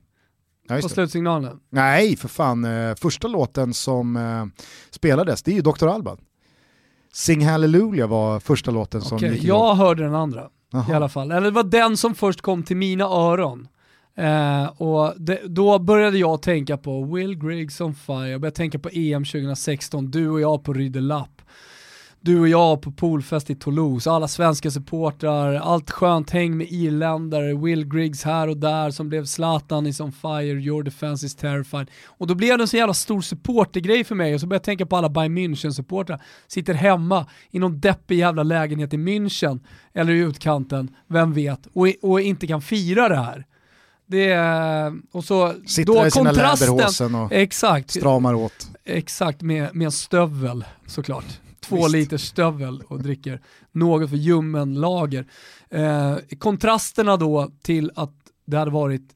Ja, på slutsignalen. Nej, för fan. eh, Första låten som eh, spelades, det är ju Dr. Alban. Sing Hallelujah var första låten som gick igång. jag hörde den andra. Jaha. i alla fall. Eller det var den som först kom till mina öron. Eh, och det, då började jag tänka på Will Griggs on fire, jag började tänka på EM 2016, du och jag på Rydelapp. Du och jag på poolfest i Toulouse, alla svenska supportrar, allt skönt häng med irländare, Will Griggs här och där som blev Zlatan is on fire, your defense is terrified. Och då blev det en så jävla stor supportergrej för mig. Och så började jag tänka på alla Bayern München-supportrar. Sitter hemma i någon deppig jävla lägenhet i München eller i utkanten, vem vet, och, och inte kan fira det här. Det är, och så Sitter då i sina läderhosen och exakt, stramar åt. exakt med, med stövel såklart. Två Visst. liters stövel och dricker något för ljummen lager. Eh, kontrasterna då till att det hade varit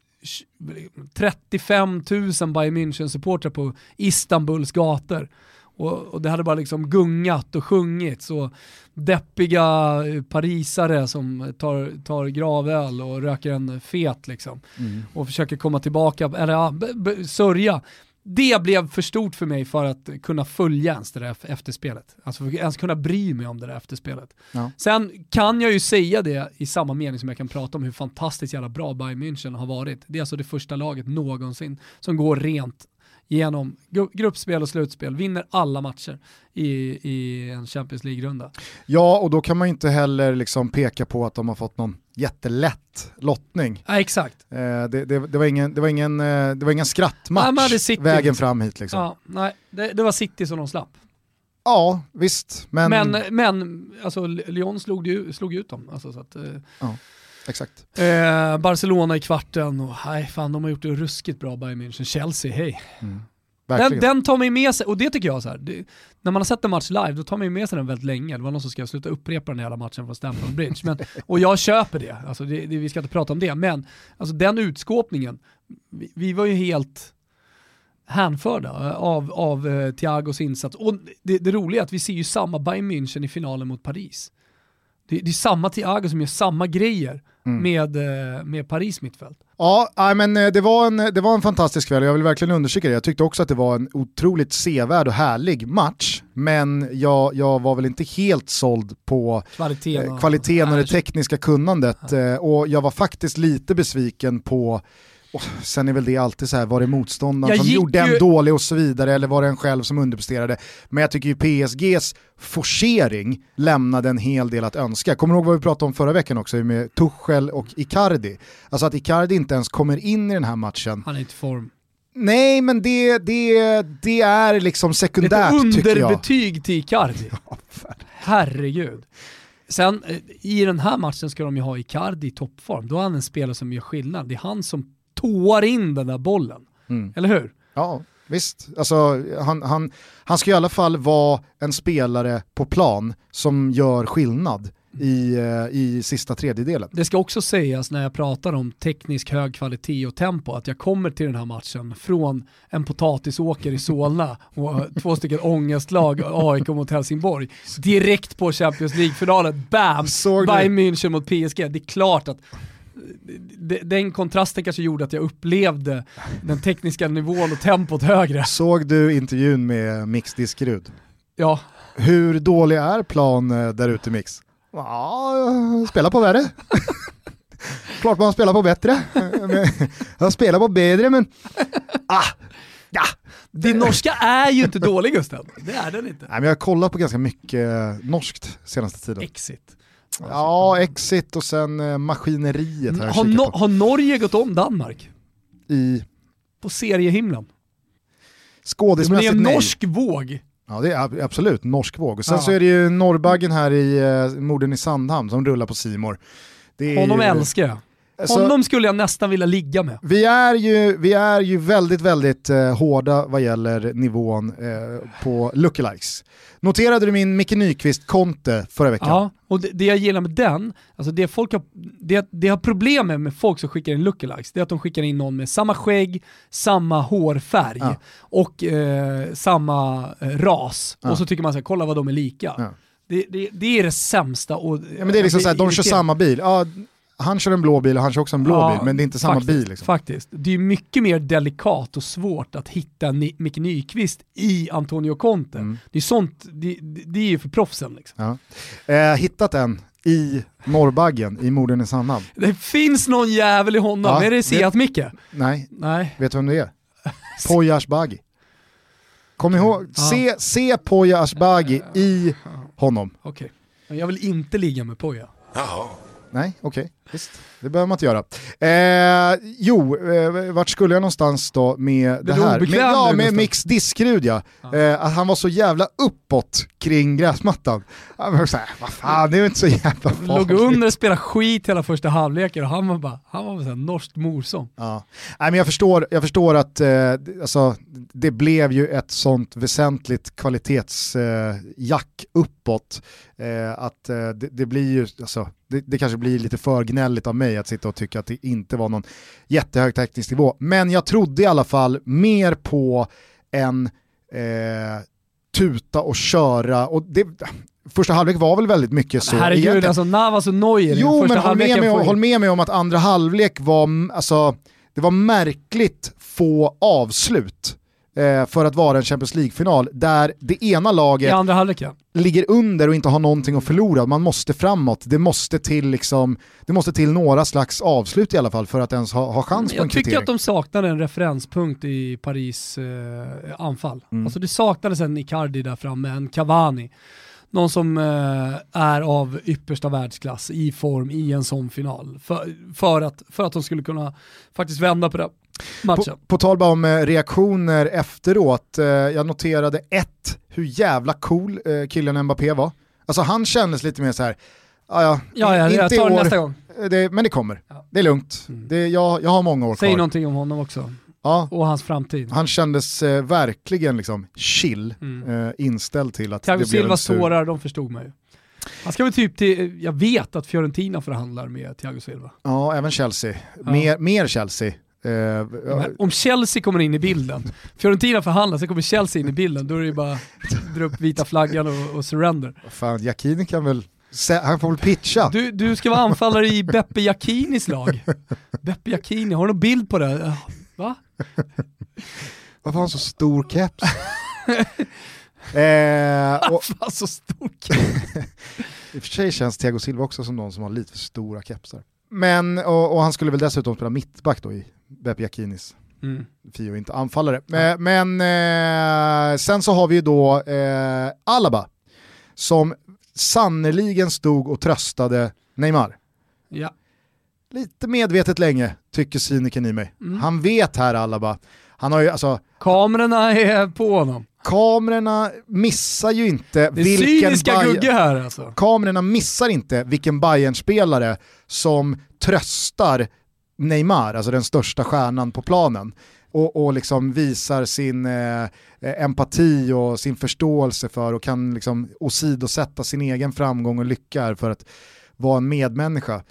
35 000 Bayern München-supportrar på Istanbuls gator. Och, och det hade bara liksom gungat och sjungits och deppiga eh, parisare som tar, tar gravöl och röker en fet liksom och försöker komma tillbaka, eller ja, sörja. Det blev för stort för mig för att kunna följa ens det där ef- efterspelet. Alltså för att ens kunna bry mig om det där efterspelet. Ja. Sen kan jag ju säga det i samma mening som jag kan prata om hur fantastiskt jävla bra Bayern München har varit. Det är alltså det första laget någonsin som går rent genom gru- gruppspel och slutspel, vinner alla matcher i, i en Champions League-runda. Ja, och då kan man inte heller liksom peka på att de har fått någon jättelätt lottning. Ja, exakt. Eh, det, det, det, var ingen, det, var ingen, eh, det var ingen Nej, skrattmatch sitter vägen fram hit. Liksom. Ja, Ja, nej, det, det var City som de slapp. visst. Men, Men, men alltså, Lyon slog, ju, slog ut dem. Alltså, så att, eh, Ja. Exakt. Eh, Barcelona i kvarten och nej fan de har gjort det ruskigt bra Bayern München. Chelsea, hej. Den, Verkligen. den tar ju med sig, och det tycker jag så här, det, när man har sett en match live då tar man ju med sig den väldigt länge. Det var någon som ska sluta upprepa den hela matchen från Stamford Bridge. Men, och jag köper det, alltså det, det, vi ska inte prata om det, men alltså den utskåpningen, vi, vi var ju helt hänförda av, av eh, Thiagos insats. Och det, det roliga är att vi ser ju samma Bayern München i finalen mot Paris. Det, det är samma Thiago som gör samma grejer med, eh, med Paris mittfält. Ja, men eh, det var, en, det var en fantastisk kväll och jag vill verkligen understryka det. Jag tyckte också att det var en otroligt sevärd och härlig match, men jag, jag var väl inte helt såld på Kvaliteten. eh, och- kvaliteten och det tekniska kunnandet. Eh, Och jag var faktiskt lite besviken på och sen är väl det alltid så här, var det motståndaren Jag som gjorde ju- en dålig och så vidare, eller var det en själv som underpresterade? Men jag tycker ju PSGs forcering lämnade en hel del att önska. Kommer du ihåg vad vi pratade om förra veckan också med Tuchel och Icardi? Alltså att Icardi inte ens kommer in i den här matchen. Han är inte i form. Nej, men det, det, det är liksom Ett sekundärt tycker jag. underbetyg till Icardi. Herregud. Sen eh, i den här matchen ska de ju ha Icardi i toppform. Då är han en spelare som gör skillnad. Det är han som tåar in den där bollen. Mm. Eller hur? Ja, visst. Alltså, han, han, han ska i alla fall vara en spelare på plan som gör skillnad i, eh, i sista tredjedelen. Det ska också sägas när jag pratar om teknisk hög kvalitet och tempo att jag kommer till den här matchen från en potatisåker i Solna och två stycken ångestlag, AIK mot Helsingborg, direkt på Champions League-finalen. Bam! Bayern München mot PSG. Det är klart att den kontrasten kanske gjorde att jag upplevde den tekniska nivån och tempot högre. Såg du intervjun med Mix Diskerud? Ja, Hur dålig är plan eh, där ute Mix? Ja, jag spelar på värre. Klart man spelar på bättre. Jag spelar på bättre men... Ah, ja. din norska är ju inte dålig Gusten. Det är den inte. Nej, men jag har kollat på ganska mycket norskt senaste tiden. Exit. Ja, Exit och sen eh, Maskineriet har Har, no- har Norge gått om Danmark? I På seriehimlen? Det är skådismässigt en nej. norsk våg. Ja det är ab- absolut norsk våg. Och sen Ja. så är det ju Norrbaggen här i uh, Morden i Sandhamn som rullar på Simor. Honom ju- älskar jag. Alltså, Honom skulle jag nästan vilja ligga med. vi, är ju, vi är ju väldigt, väldigt eh, hårda vad gäller nivån eh, på lookalikes. Noterade du min Micke Nyqvist-konte förra veckan? Ja, och det, det jag gillar med den, alltså det folk har, det, det har problem med, med folk som skickar in lookalikes, det är att de skickar in någon med samma skägg, samma hårfärg Ja. och eh, samma eh, ras. Ja. Och så tycker man så här, kolla vad de är lika. Ja. Det, det, det är det sämsta. Och, Ja, men det är liksom såhär, blir de kör samma bil. Ja, han kör en blå bil och han kör också en blå Ja, bil, men det är inte samma faktiskt, bil. Liksom. Faktiskt. Det är mycket mer delikat och svårt att hitta Ni- Micke Nyqvist i Antonio Conte. Mm. Det är sånt, det, det det är ju för proffsen liksom. Ja. Eh, hittat en i Norrbaggen i Morden i Sandhamn. Det finns någon jävel i honom, Ja, är det Seat-Micke? Nej, Nej. vet du vem det är? Poya Ashbagi. Kom ihåg, Ja. se, se Poya Ashbagi i honom. Okej. Men Jag vill inte ligga med Poja. Nej, okej, visst. Det behöver man inte göra. Eh, jo, eh, vart skulle jag någonstans då med det, du här? Med, ja, med? Mix Diskrud ja. Eh, att han var så jävla uppåt kring gräsmattan. Han var såhär, vad fan det är ju inte så jävla Låg farligt. under och spelade skit hela första halvleken och han var bara, han var såhär norskt morsom. Ja. Nej, men jag, förstår, jag förstår att eh, det- alltså, det blev ju ett sånt väsentligt kvalitetsjack eh, uppåt. Eh, att eh, det, det blir ju, alltså, det, det kanske blir lite för gnälligt av mig att sitta och tycka att det inte var någon jättehög teknisk nivå. Men jag trodde i alla fall mer på en eh, tuta och köra. Och det, första halvlek var väl väldigt mycket så. Herregud, egentligen. alltså Navas och Neuer Jo, första men håll med, mig, håll med mig om att andra halvlek var, alltså, det var märkligt få avslut eh, för att vara en Champions League-final där det ena laget andra halvleken. ligger under och inte har någonting att förlora. Man måste framåt. Det måste till, liksom, det måste till några slags avslut i alla fall för att ens ha, ha chans på en Jag tycker att de saknade en referenspunkt i Paris eh, anfall. Mm. Alltså det saknades en Icardi där framme, en Cavani. Någon som eh, är av yppersta världsklass i form i en sån final. För, för, att, för att de skulle kunna faktiskt vända på den matchen. På, på tal bara om eh, reaktioner efteråt, eh, jag noterade ett, hur jävla cool eh, killen Mbappé var. Alltså han kändes lite mer så här. Ja, ja. Ja, jag inte i tar det år, nästa gång. Det, men det kommer. Ja. Det är lugnt. Mm. Det, jag, jag har många år Säg kvar. någonting om honom också. Ja, Och hans framtid. han kändes eh, verkligen liksom chill, Mm. eh, inställd till att Thiago det blev en sur... tårar, de förstod ju. Han ska väl typ till, jag vet att Fiorentina förhandlar med Thiago Silva. Ja, även Chelsea. Ja. Mer, mer Chelsea. Eh, om Chelsea kommer in i bilden, Fiorentina förhandlar, sen kommer Chelsea in i bilden, då är det ju bara dra upp vita flaggan och, och surrender. fan, Jacquini kan väl... Han får väl pitcha. Du, du ska vara anfallare i Beppe Jacquinis lag. Beppe Jacquini, har du någon bild på det? Ah, Va? Varför har han så stor keps? eh, och, Fan så stor I och för sig känns Thiago Silva också som någon som har lite för stora kepsar. Men, och, och han skulle väl dessutom spela mittback då i Beppe Jacquinis mm. Fio inte anfallare. Men, men eh, sen så har vi ju då eh, Alaba som sannoliken stod och tröstade Neymar. Ja. Lite medvetet länge, tycker cynikern i mig. Mm. Han vet här Alaba. Han har ju, alltså, Kamerorna är på honom. kamerorna missar ju inte Det är vilken Gugge här alltså. kamerorna missar inte vilken bayern spelare som tröstar Neymar, alltså den största stjärnan på planen. Och, och liksom visar sin eh, empati och sin förståelse för och kan liksom åsidosätta sin egen framgång och lycka för att vara en medmänniska.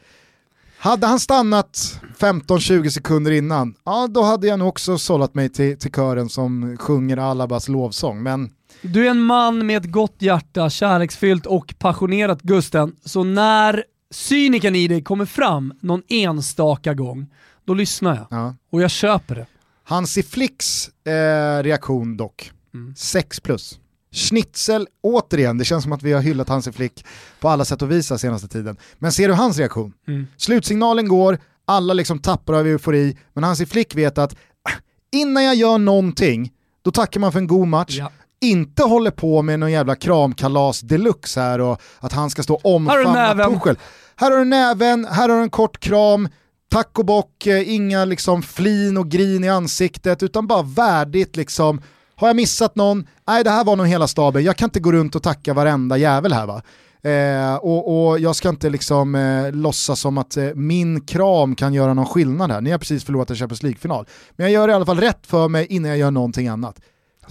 Hade han stannat 15-20 sekunder innan, ja då hade jag nog också sållat mig till, till kören som sjunger Alabas lovsång. Men Du är en man med ett gott hjärta, kärleksfyllt och passionerat Gusten. Så när cynikern i dig kommer fram någon enstaka gång, då lyssnar jag. ja. Och jag köper det. Hansi Flicks eh, reaktion dock, Mm. 6 plus. Schnitzel, återigen, det känns som att vi har hyllat Hansi Flick på alla sätt och vis senaste tiden. Men ser du hans reaktion? Mm. Slutsignalen går, alla liksom tappar av eufori, men Hansi Flick vet att ah, innan jag gör någonting, då tackar man för en god match. Ja. Inte håller på med någon jävla kramkalas deluxe här och att han ska stå omfamna näven. Tuchel. Här har du näven, här har du en kort kram, tack och bock, eh, inga liksom flin och grin i ansiktet, utan bara värdigt liksom. Har jag missat någon? Nej, det här var nog hela staben. Jag kan inte gå runt och tacka varenda jävel här va. Eh, och, och jag ska inte liksom eh, låtsas som att eh, min kram kan göra någon skillnad här. Ni har precis förlorat en Champions League-final. Men jag gör i alla fall rätt för mig innan jag gör någonting annat.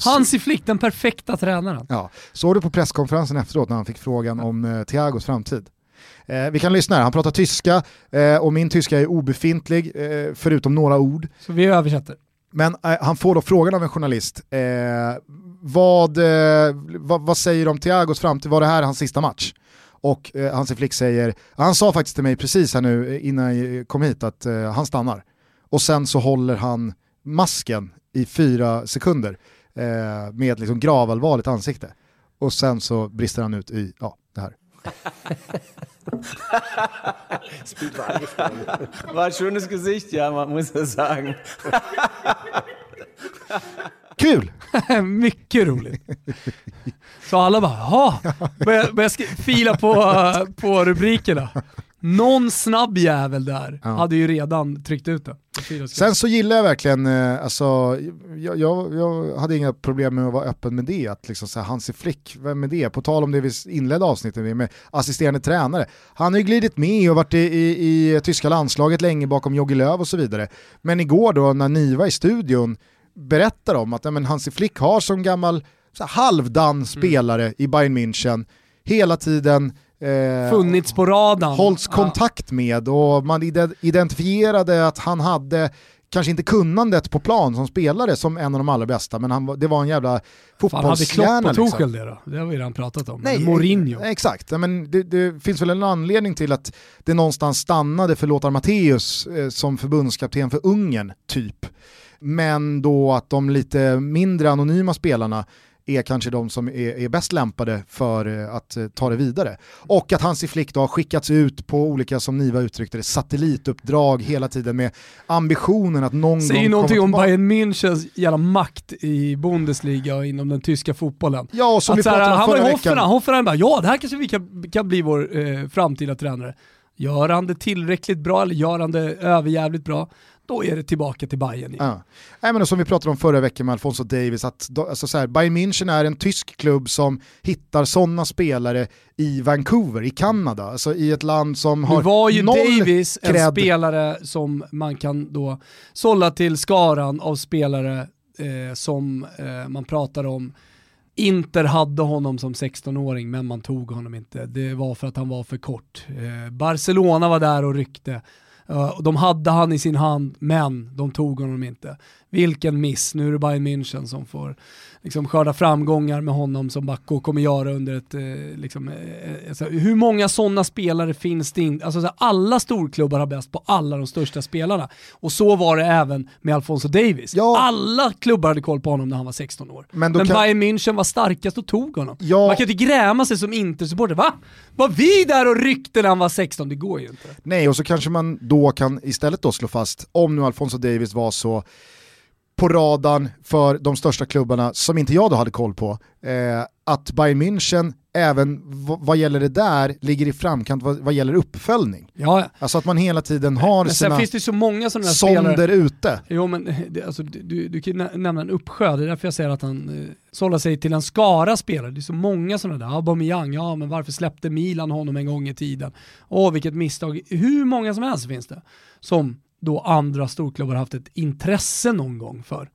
Hansi Flick, den perfekta tränaren. Ja, såg du på presskonferensen efteråt när han fick frågan om eh, Thiagos framtid? Eh, vi kan lyssna här, han pratar tyska eh, och min tyska är obefintlig eh, förutom några ord. Så vi översätter. Men eh, han får då frågan av en journalist, eh, vad, eh, vad, vad säger du om Thiagos framtid, var det här hans sista match? Och eh, Hansi Flick säger, han sa faktiskt till mig precis här nu eh, innan jag kom hit att eh, han stannar. Och sen så håller han masken i fyra sekunder eh, med ett liksom gravallvarligt ansikte. Och sen så brister han ut i, ja, det här. War ein schönes Gesicht, ja, man muss ja sagen. Kul! Mycket roligt. Så alla bara, jaha, börjar, börjar sk- fila på, på rubrikerna. Någon snabb jävel där Ja. hade ju redan tryckt ut den. Sen så gillar jag verkligen, eh, alltså, jag, jag, jag hade inga problem med att vara öppen med det, att liksom så här, Hansi Flick, vem är det? På tal om det vi inledde avsnittet med, med assisterande tränare. Han har ju glidit med och varit i, i, i tyska landslaget länge bakom Jogi Löw och så vidare. Men igår då när Niva i studion berättar om att ja, men Hansi Flick har som gammal så här, halvdan spelare i Bayern München hela tiden eh, Funnits på radarn. hålls kontakt med och man ide- identifierade att han hade kanske inte kunnandet på plan som spelare som en av de allra bästa, men han, det var en jävla Fan, hade Klopp fotbollshjärna. och Liksom. Tuchel det då? Det har vi redan pratat om. Nej, Mourinho. Exakt, men det, det finns väl en anledning till att det någonstans stannade för Lothar Matthäus eh, som förbundskapten för Ungern, typ. Men då att de lite mindre anonyma spelarna är kanske de som är, är bäst lämpade för eh, att eh, ta det vidare. Och att Hansi Flick då har skickats ut på olika, som Niva uttryckte det, satellituppdrag hela tiden med ambitionen att någon Säger gång någonting komma om. Bayern Münchens jävla makt i Bundesliga och inom den tyska fotbollen. Ja, och som Att vi pratade om han var förra ju veckan. Hoffenheim, Hoffenheim bara ja det här kanske vi kan, kan bli vår eh, framtida tränare. Gör han det tillräckligt bra eller gör han det överjävligt bra? Då är det tillbaka till Bayern igen. Ja. Nej, men som vi pratade om förra veckan med Alfonso Davis, att alltså så här, Bayern München är en tysk klubb som hittar sådana spelare i Vancouver, i Kanada, alltså i ett land som har Nu var ju noll Davis en cred. spelare som man kan då sålla till skaran av spelare eh, som eh, man pratar om Inter hade honom som 16-åring men man tog honom inte. Det var för att han var för kort. Eh, Barcelona var där och ryckte. Eh, de hade han i sin hand men de tog honom inte. Vilken miss, nu är det Bayern München som får liksom skörda framgångar med honom som Bacco kommer göra under ett, eh, liksom, eh, alltså, hur många sådana spelare finns det inte? Alltså, så här, alla storklubbar har bäst på alla de största spelarna. Och så var det även med Alfonso Davis. Ja. Alla klubbar hade koll på honom när han var 16 år. Men Men, kan- Bayern München var starkast och tog honom. Ja. Man kan inte gräma sig som Inter-supporter. Va? Var vi där och ryckte när han var 16? Det går ju inte. Nej, och så kanske man då kan istället då slå fast, om nu Alfonso Davis var så på radarn för de största klubbarna som inte jag då hade koll på, eh, att Bayern München även vad gäller det där ligger i framkant vad, vad gäller uppföljning. Ja, Alltså att man hela tiden har men sina finns det så många sådana här spelare. sonder ute. Jo men det, alltså, du- du, kan nä- nämna en uppsjö, det är därför jag säger att han eh, sållar sig till en skara spelare. Det är så många sådana där. Aubameyang, ja men varför släppte Milan honom en gång i tiden? Åh vilket misstag. Hur många som helst finns det som då andra storklubbar haft ett intresse någon gång för.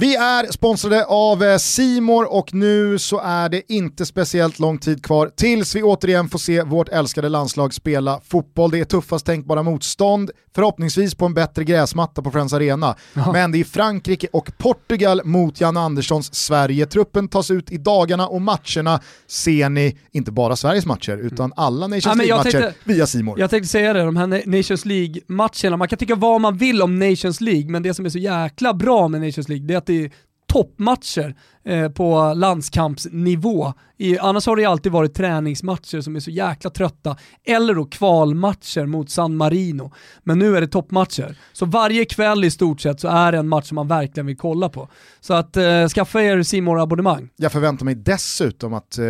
Vi är sponsrade av Simor och nu så är det inte speciellt lång tid kvar tills vi återigen får se vårt älskade landslag spela fotboll. Det är tuffast tänkbara motstånd, förhoppningsvis på en bättre gräsmatta på Friends Arena. Men det är Frankrike och Portugal mot Jan Anderssons Sverige. Truppen tas ut i dagarna och matcherna ser ni, inte bara Sveriges matcher, utan alla Nations Ja, League-matcher via Simor. Jag tänkte säga det, de här Na- Nations League-matcherna, man kan tycka vad man vill om Nations League, men det som är så jäkla bra med Nations League, det är att det är toppmatcher eh, på landskampsnivå. I, annars har det alltid varit träningsmatcher som är så jäkla trötta, eller då kvalmatcher mot San Marino. Men nu är det toppmatcher. Så varje kväll i stort sett så är det en match som man verkligen vill kolla på. Så att eh, skaffa er simor abonnemang Jag förväntar mig dessutom att eh,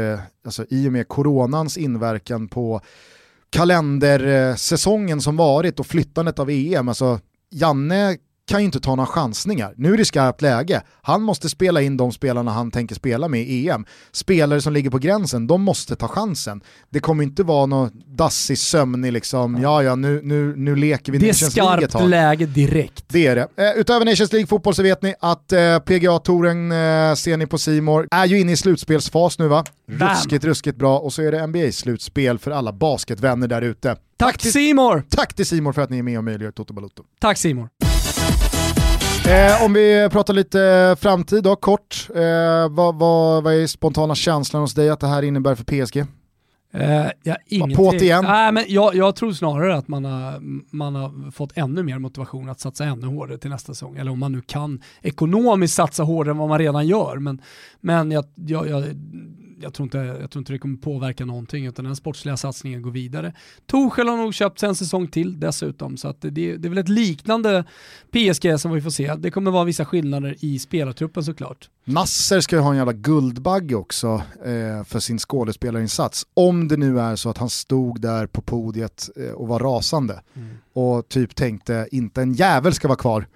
alltså, i och med coronans inverkan på kalendersäsongen som varit och flyttandet av EM, alltså Janne kan ju inte ta några chansningar. Nu är det skarpt läge. Han måste spela in de spelarna han tänker spela med i EM. Spelare som ligger på gränsen, de måste ta chansen. Det kommer inte vara någon dassig, sömnig liksom, ja ja nu, nu, nu leker vi Det är Nations League ett skarpt tag. läge direkt. Det är det. Eh, utöver Nations League fotboll så vet ni att eh, PGA-touren eh, ser ni på Simor är ju inne i slutspelsfas nu va? Bam. Ruskigt, ruskigt bra och så är det NBA-slutspel för alla basketvänner där ute. Tack till, Simor! tack till Simor för att ni är med och möjliggör Toto Balotto. Tack Simor! Eh, om vi pratar lite framtid då, kort. Eh, vad, vad, vad är spontana känslan hos dig att det här innebär för PSG? Eh, ja. På't igen. Nej, men jag, jag tror snarare att man har, man har fått ännu mer motivation att satsa ännu hårdare till nästa säsong. Eller om man nu kan ekonomiskt satsa hårdare än vad man redan gör. Men, men jag, jag, jag, jag, tror inte, jag tror inte det kommer påverka någonting utan den sportsliga satsningen går vidare. Torshäll har nog köpt en säsong till dessutom. Så att det, det är väl ett liknande PSG som vi får se. Det kommer vara vissa skillnader i spelartruppen såklart. Nasser ska ju ha en jävla guldbagge också eh, för sin skådespelarinsats. Om det nu är så att han stod där på podiet eh, och var rasande och typ tänkte inte en jävel ska vara kvar.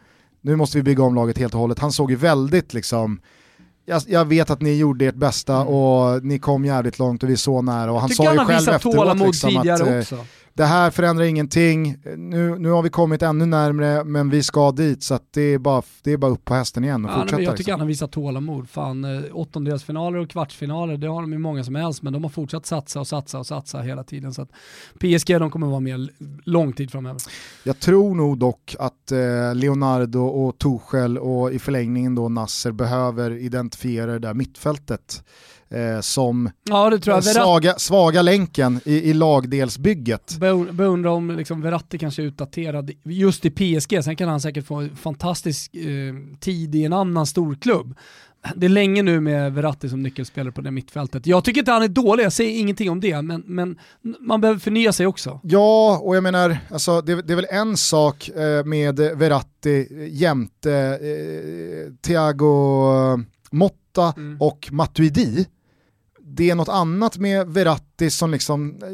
Nu måste vi bygga om laget helt och hållet. Han såg ju väldigt liksom jag, jag vet att ni gjorde ert bästa och ni kom jävligt långt och vi är så nära och han Tycker sa ju själv efteråt liksom att eh, också. Det här förändrar ingenting, nu, nu har vi kommit ännu närmre men vi ska dit så det, är bara, det är bara upp på hästen igen och Ja, fortsätta. jag tycker liksom. han har visat tålamod. Fan, eh, åttondelsfinaler och kvartsfinaler, det har de ju många som helst, men de har fortsatt satsa och satsa och satsa hela tiden. Så att PSG de kommer vara med lång tid framöver. Jag tror nog dock att eh, Leonardo och Tuchel och i förlängningen då Nasser behöver identifiera det där mittfältet eh, som Ja, det tror jag. svaga, svaga länken i, i lagdelsbygget. be- beundrar om liksom Verratti kanske är utdaterad just i PSG, sen kan han säkert få en fantastisk eh, tid i en annan storklubb. Det är länge nu med Verratti som nyckelspelare på det mittfältet. Jag tycker inte han är dålig, jag säger ingenting om det, men, men man behöver förnya sig också. Ja, och jag menar, alltså, det, det är väl en sak eh, med Verratti jämte eh, Thiago Motta Mm. och Matuidi. Det är något annat med Verratti som liksom, eh,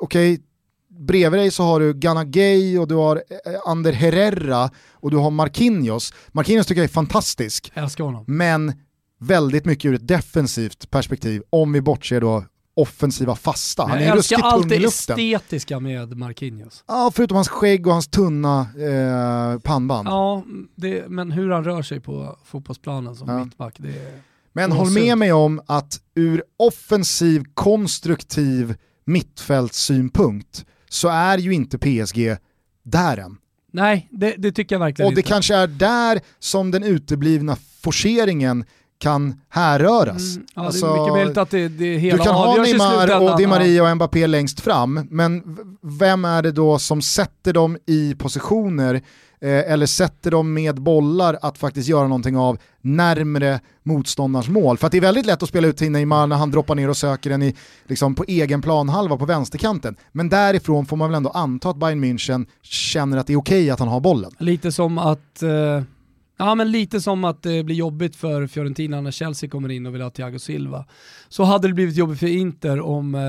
okej, bredvid dig så har du Gana Gay och du har eh, Ander Herrera och du har Marquinhos. Marquinhos tycker jag är fantastisk, Jag älskar honom. men väldigt mycket ur ett defensivt perspektiv om vi bortser då offensiva fasta. Han jag är älskar ruskigt allt det estetiska med Marquinhos. Ja, förutom hans skägg och hans tunna eh, pannband. Ja, det, men hur han rör sig på fotbollsplanen som Ja. mittback, det är... Men håll med mig om att ur offensiv, konstruktiv mittfältssynpunkt så är ju inte PSG där än. Nej, det, det tycker jag verkligen Och det inte. kanske är där som den uteblivna forceringen kan härröras. Mm, ja, Alltså, det är mycket möjligt att det, det hela du kan ha Neymar och Di. Maria och Mbappé längst fram, men vem är det då som sätter dem i positioner Eh, eller sätter dem med bollar att faktiskt göra någonting av närmre motståndarens mål? För att det är väldigt lätt att spela ut till Neymar när han droppar ner och söker den i, liksom, på egen planhalva på vänsterkanten. Men därifrån får man väl ändå anta att Bayern München känner att det är okej att han har bollen. Lite som att eh, Ja men lite som att det blir jobbigt för Fiorentina när Chelsea kommer in och vill ha Thiago Silva. Så hade det blivit jobbigt för Inter om eh,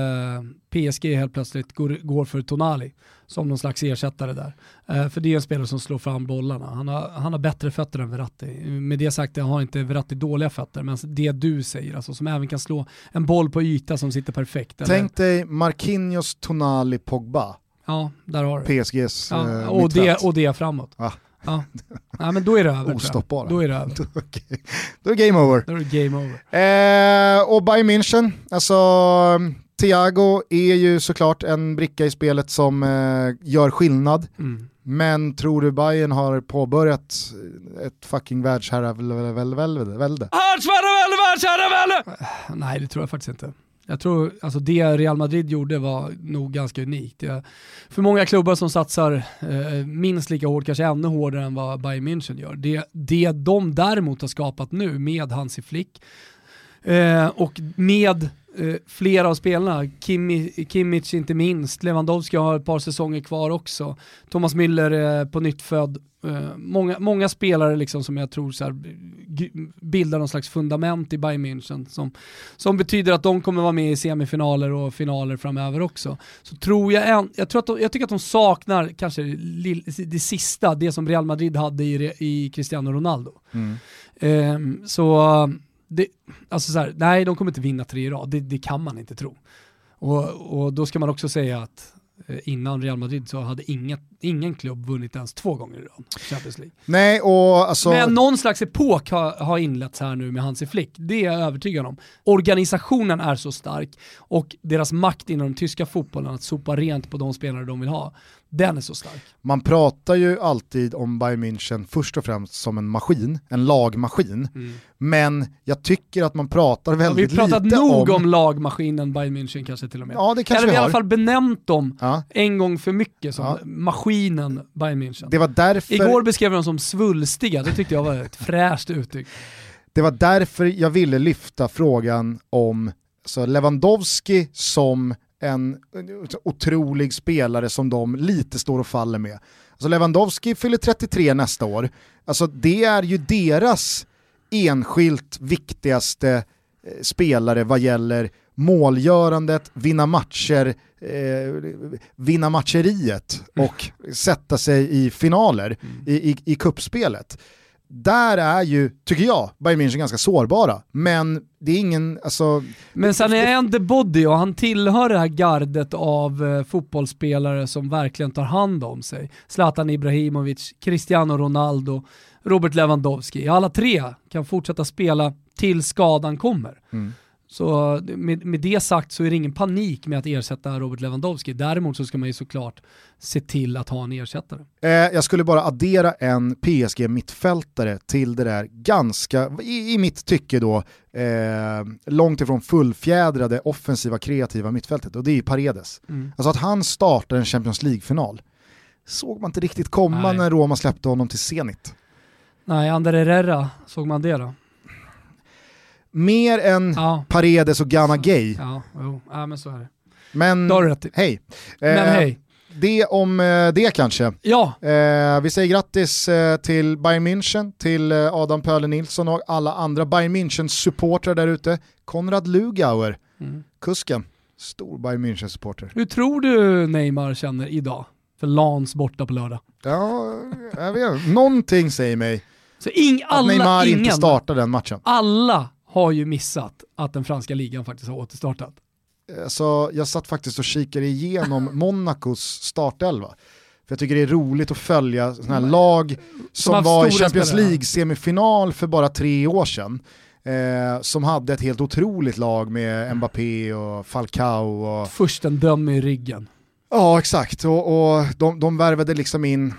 PSG helt plötsligt går, för Tonali som någon slags ersättare där. Eh, för det är en spelare som slår fram bollarna. Han har, han har bättre fötter än Verratti. Med det sagt jag har inte Verratti dåliga fötter, men det du säger, alltså, som även kan slå en boll på yta som sitter perfekt. eller- Tänk dig Marquinhos, Tonali, Pogba, Ja, där har du. PSGs Ja, eh, och, det, och det framåt. Ja. Ja. Men då är det över. Ostoppbara. Då är det över. Okej. Då är game over. Då är det game over. Eh, och Bayern München, alltså Thiago är ju såklart en bricka i spelet som eh, gör skillnad. Mm. Men tror du Bayern har påbörjat ett fucking världsherravälde? Nej, det tror jag faktiskt inte. Jag tror, alltså det Real Madrid gjorde var nog ganska unikt. Jag, för många klubbar som satsar eh, minst lika hårt, kanske ännu hårdare än vad Bayern München gör. Det, det de däremot har skapat nu med Hansi Flick eh, och med eh, flera av spelarna, Kimi, Kimmich inte minst, Lewandowski har ett par säsonger kvar också, Thomas Müller eh, på nytt född. Eh, många, många spelare liksom som jag tror så här, bildar någon slags fundament i Bayern München som, som betyder att de kommer vara med i semifinaler och finaler framöver också. Så tror jag, en, jag, tror att de, jag tycker att de saknar kanske det sista, det som Real Madrid hade i, i Cristiano Ronaldo. Ehm, så, det, alltså så här, nej de kommer inte vinna tre i rad, det, det kan man inte tro. Och, och då ska man också säga att eh, innan Real Madrid så hade inget, ingen klubb vunnit ens två gånger i rad Champions League. Nej, och alltså... Men någon slags epok har, har inletts här nu med Hansi Flick, det är jag övertygad om. Organisationen är så stark och deras makt inom den tyska fotbollen att sopa rent på de spelare de vill ha, den är så stark. Man pratar ju alltid om Bayern München först och främst som en maskin, en lagmaskin. Men jag tycker att man pratar Har vi väldigt pratat lite nog om, om... lagmaskinen Bayern München kanske till och med? Ja, det kanske Eller vi vi i har. alla fall benämnt dem Ja. en gång för mycket som Ja. maskinen Bayern München. Det var, därför, Igår beskrev de som svulstiga, det tyckte jag var ett fräscht uttryck. det var därför jag ville lyfta frågan om så Lewandowski som en otrolig spelare som de lite står och faller med. Alltså Lewandowski fyller 33 nästa år. Alltså det är ju deras enskilt viktigaste eh, spelare vad gäller målgörandet, vinna matcher, eh, vinna matcheriet och sätta sig i finaler i, i, i kuppspelet. Där är ju, tycker jag, Bayern München ganska sårbara. Men det är ingen, alltså... Men sen är han the body och han tillhör det här gardet av eh, fotbollsspelare som verkligen tar hand om sig. Zlatan Ibrahimovic, Cristiano Ronaldo, Robert Lewandowski. Alla tre kan fortsätta spela till skadan kommer. Så med, med det sagt så är det ingen panik med att ersätta Robert Lewandowski. Däremot så ska man ju såklart se till att ha en ersättare. Eh, jag skulle bara addera en PSG-mittfältare till det där ganska, i, i mitt tycke då, eh, långt ifrån fullfjädrade offensiva kreativa mittfältet och det är Paredes. Mm. Alltså att han startar en Champions League-final såg man inte riktigt komma Nej. när Roma släppte honom till Zenit. Nej, Ander Herrera, såg man det då? Mer än Ja. Paredes och Gana Gay. Ja, jo. ja men så är det. Men hej. Men Eh, hej. Det om eh, det kanske. Ja, Eh, vi säger grattis eh, till Bayern München, till eh, Adam Pöhle Nilsson och alla andra Bayern München-supportrar där ute. Konrad Lugauer, Mm. kusken. Stor Bayern München-supporter. Hur tror du Neymar känner idag? För Lans borta på lördag. Ja, jag vet Någonting säger mig Så ing, att alla, Neymar ingen, inte startar den matchen. alla har ju missat att den franska ligan faktiskt har återstartat. Alltså, jag satt faktiskt och kikade igenom Monacos startelva. För jag tycker det är roligt att följa sådana här lag som haft var i Champions. League-semifinal för bara tre år sedan. Eh, som hade ett helt otroligt lag med Mbappé och Falcao. Och... Först en döm i ryggen. Ja exakt, och, och de, de värvade liksom in,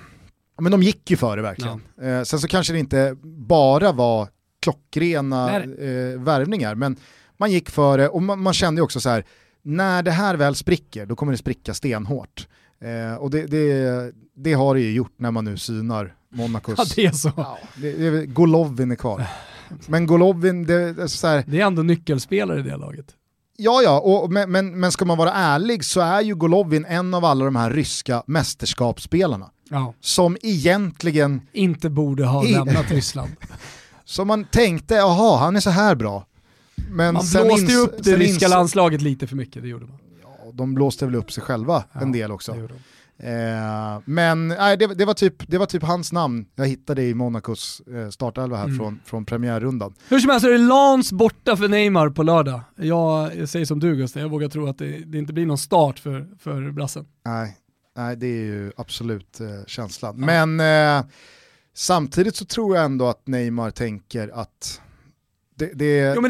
men de gick ju före verkligen. Eh, sen så kanske det inte bara var klockrena eh, värvningar, men man gick före och man, man kände ju också så här, när det här väl spricker, då kommer det spricka stenhårt. Eh, och det, det, det har det ju gjort när man nu synar Monacos. Ja, det är så. Ja, det, det, Golovin är kvar. Men Golovin, det, det är så här, Det är ändå nyckelspelare i det laget. Ja, ja, och, men, men, men ska man vara ärlig så är ju Golovin en av alla de här ryska mästerskapsspelarna. Ja. Som egentligen, Inte borde ha I- lämnat Ryssland. som man tänkte, jaha, han är så här bra. Men Man sen blåste ju upp det ryska landslaget lite för mycket, det gjorde man. Ja, De blåste väl upp sig själva en del också. Eh, men nej, det, det, var typ, det var typ hans namn jag hittade i Monacos eh, startelva här Mm. från, från premiärrundan. Hur som helst är det Lans borta för Neymar på lördag. Jag, jag säger som du Gustav, jag vågar tro att det, det inte blir någon start för, för brassen. Nej, nej, det är ju absolut eh, känslan. Men eh, samtidigt så tror jag ändå att Neymar tänker att det, det, Jo det kommer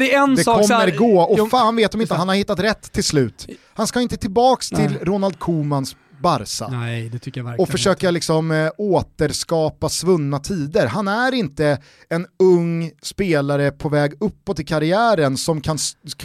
här, gå och jo, fan vet de inte, han har hittat rätt till slut. Han ska inte tillbaks till Nej. Ronald Komans Barca Nej det tycker jag verkligen och försöka liksom eh, återskapa svunna tider. Han är inte en ung spelare på väg uppåt i karriären som kan,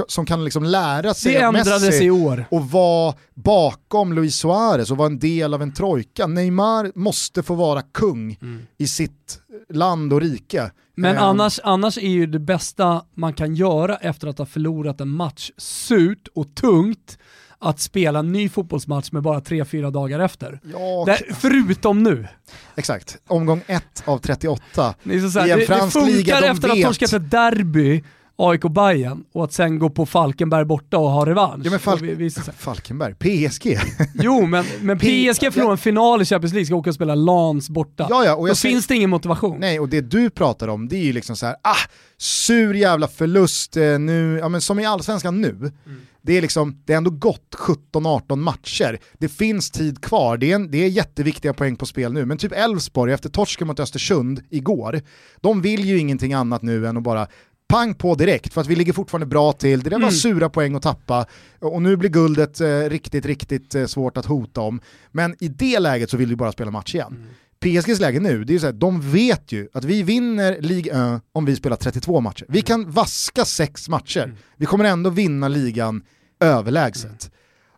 som kan liksom lära inte. sig Det Messi i år. och vara bakom Luis Suarez och vara en del av en trojka. Neymar måste få vara kung i sitt land och rike. Men Eh, annars, annars är ju det bästa man kan göra efter att ha förlorat en match surt och tungt att spela en ny fotbollsmatch med bara 3-4 dagar efter. Ja, Där, förutom nu. exakt. Omgång 1 av 38. Det, är så här, I en det, det fransk funkar liga, de efter att vet. ha torskat ett derby, AIK Bayern och att sen gå på Falkenberg borta och ha revansch. Ja, men Falk- vi-. Falkenberg, PSG. Jo, men, men PSG förlorar en final i Champions League, ska åka och spela Lans borta. Ja, ja, och Då finns det ingen motivation. Nej, och det du pratar om det är ju liksom så här, ah, sur jävla förlust eh, nu, ja men som i allsvenskan nu. Det är liksom, det är ändå gått 17-18 matcher. Det finns tid kvar, det är, en, det är jätteviktiga poäng på spel nu. Men typ Elfsborg efter torsken mot Östersund igår, de vill ju ingenting annat nu än att bara pang på direkt för att vi ligger fortfarande bra till. Det där var Mm. sura poäng att tappa och nu blir guldet eh, riktigt, riktigt eh, svårt att hota om. Men i det läget så vill vi bara spela match igen. PSGs läge nu, det är ju så här, de vet ju att vi vinner Ligue 1 om vi spelar 32 matcher. Vi kan vaska sex matcher, vi kommer ändå vinna ligan överlägset.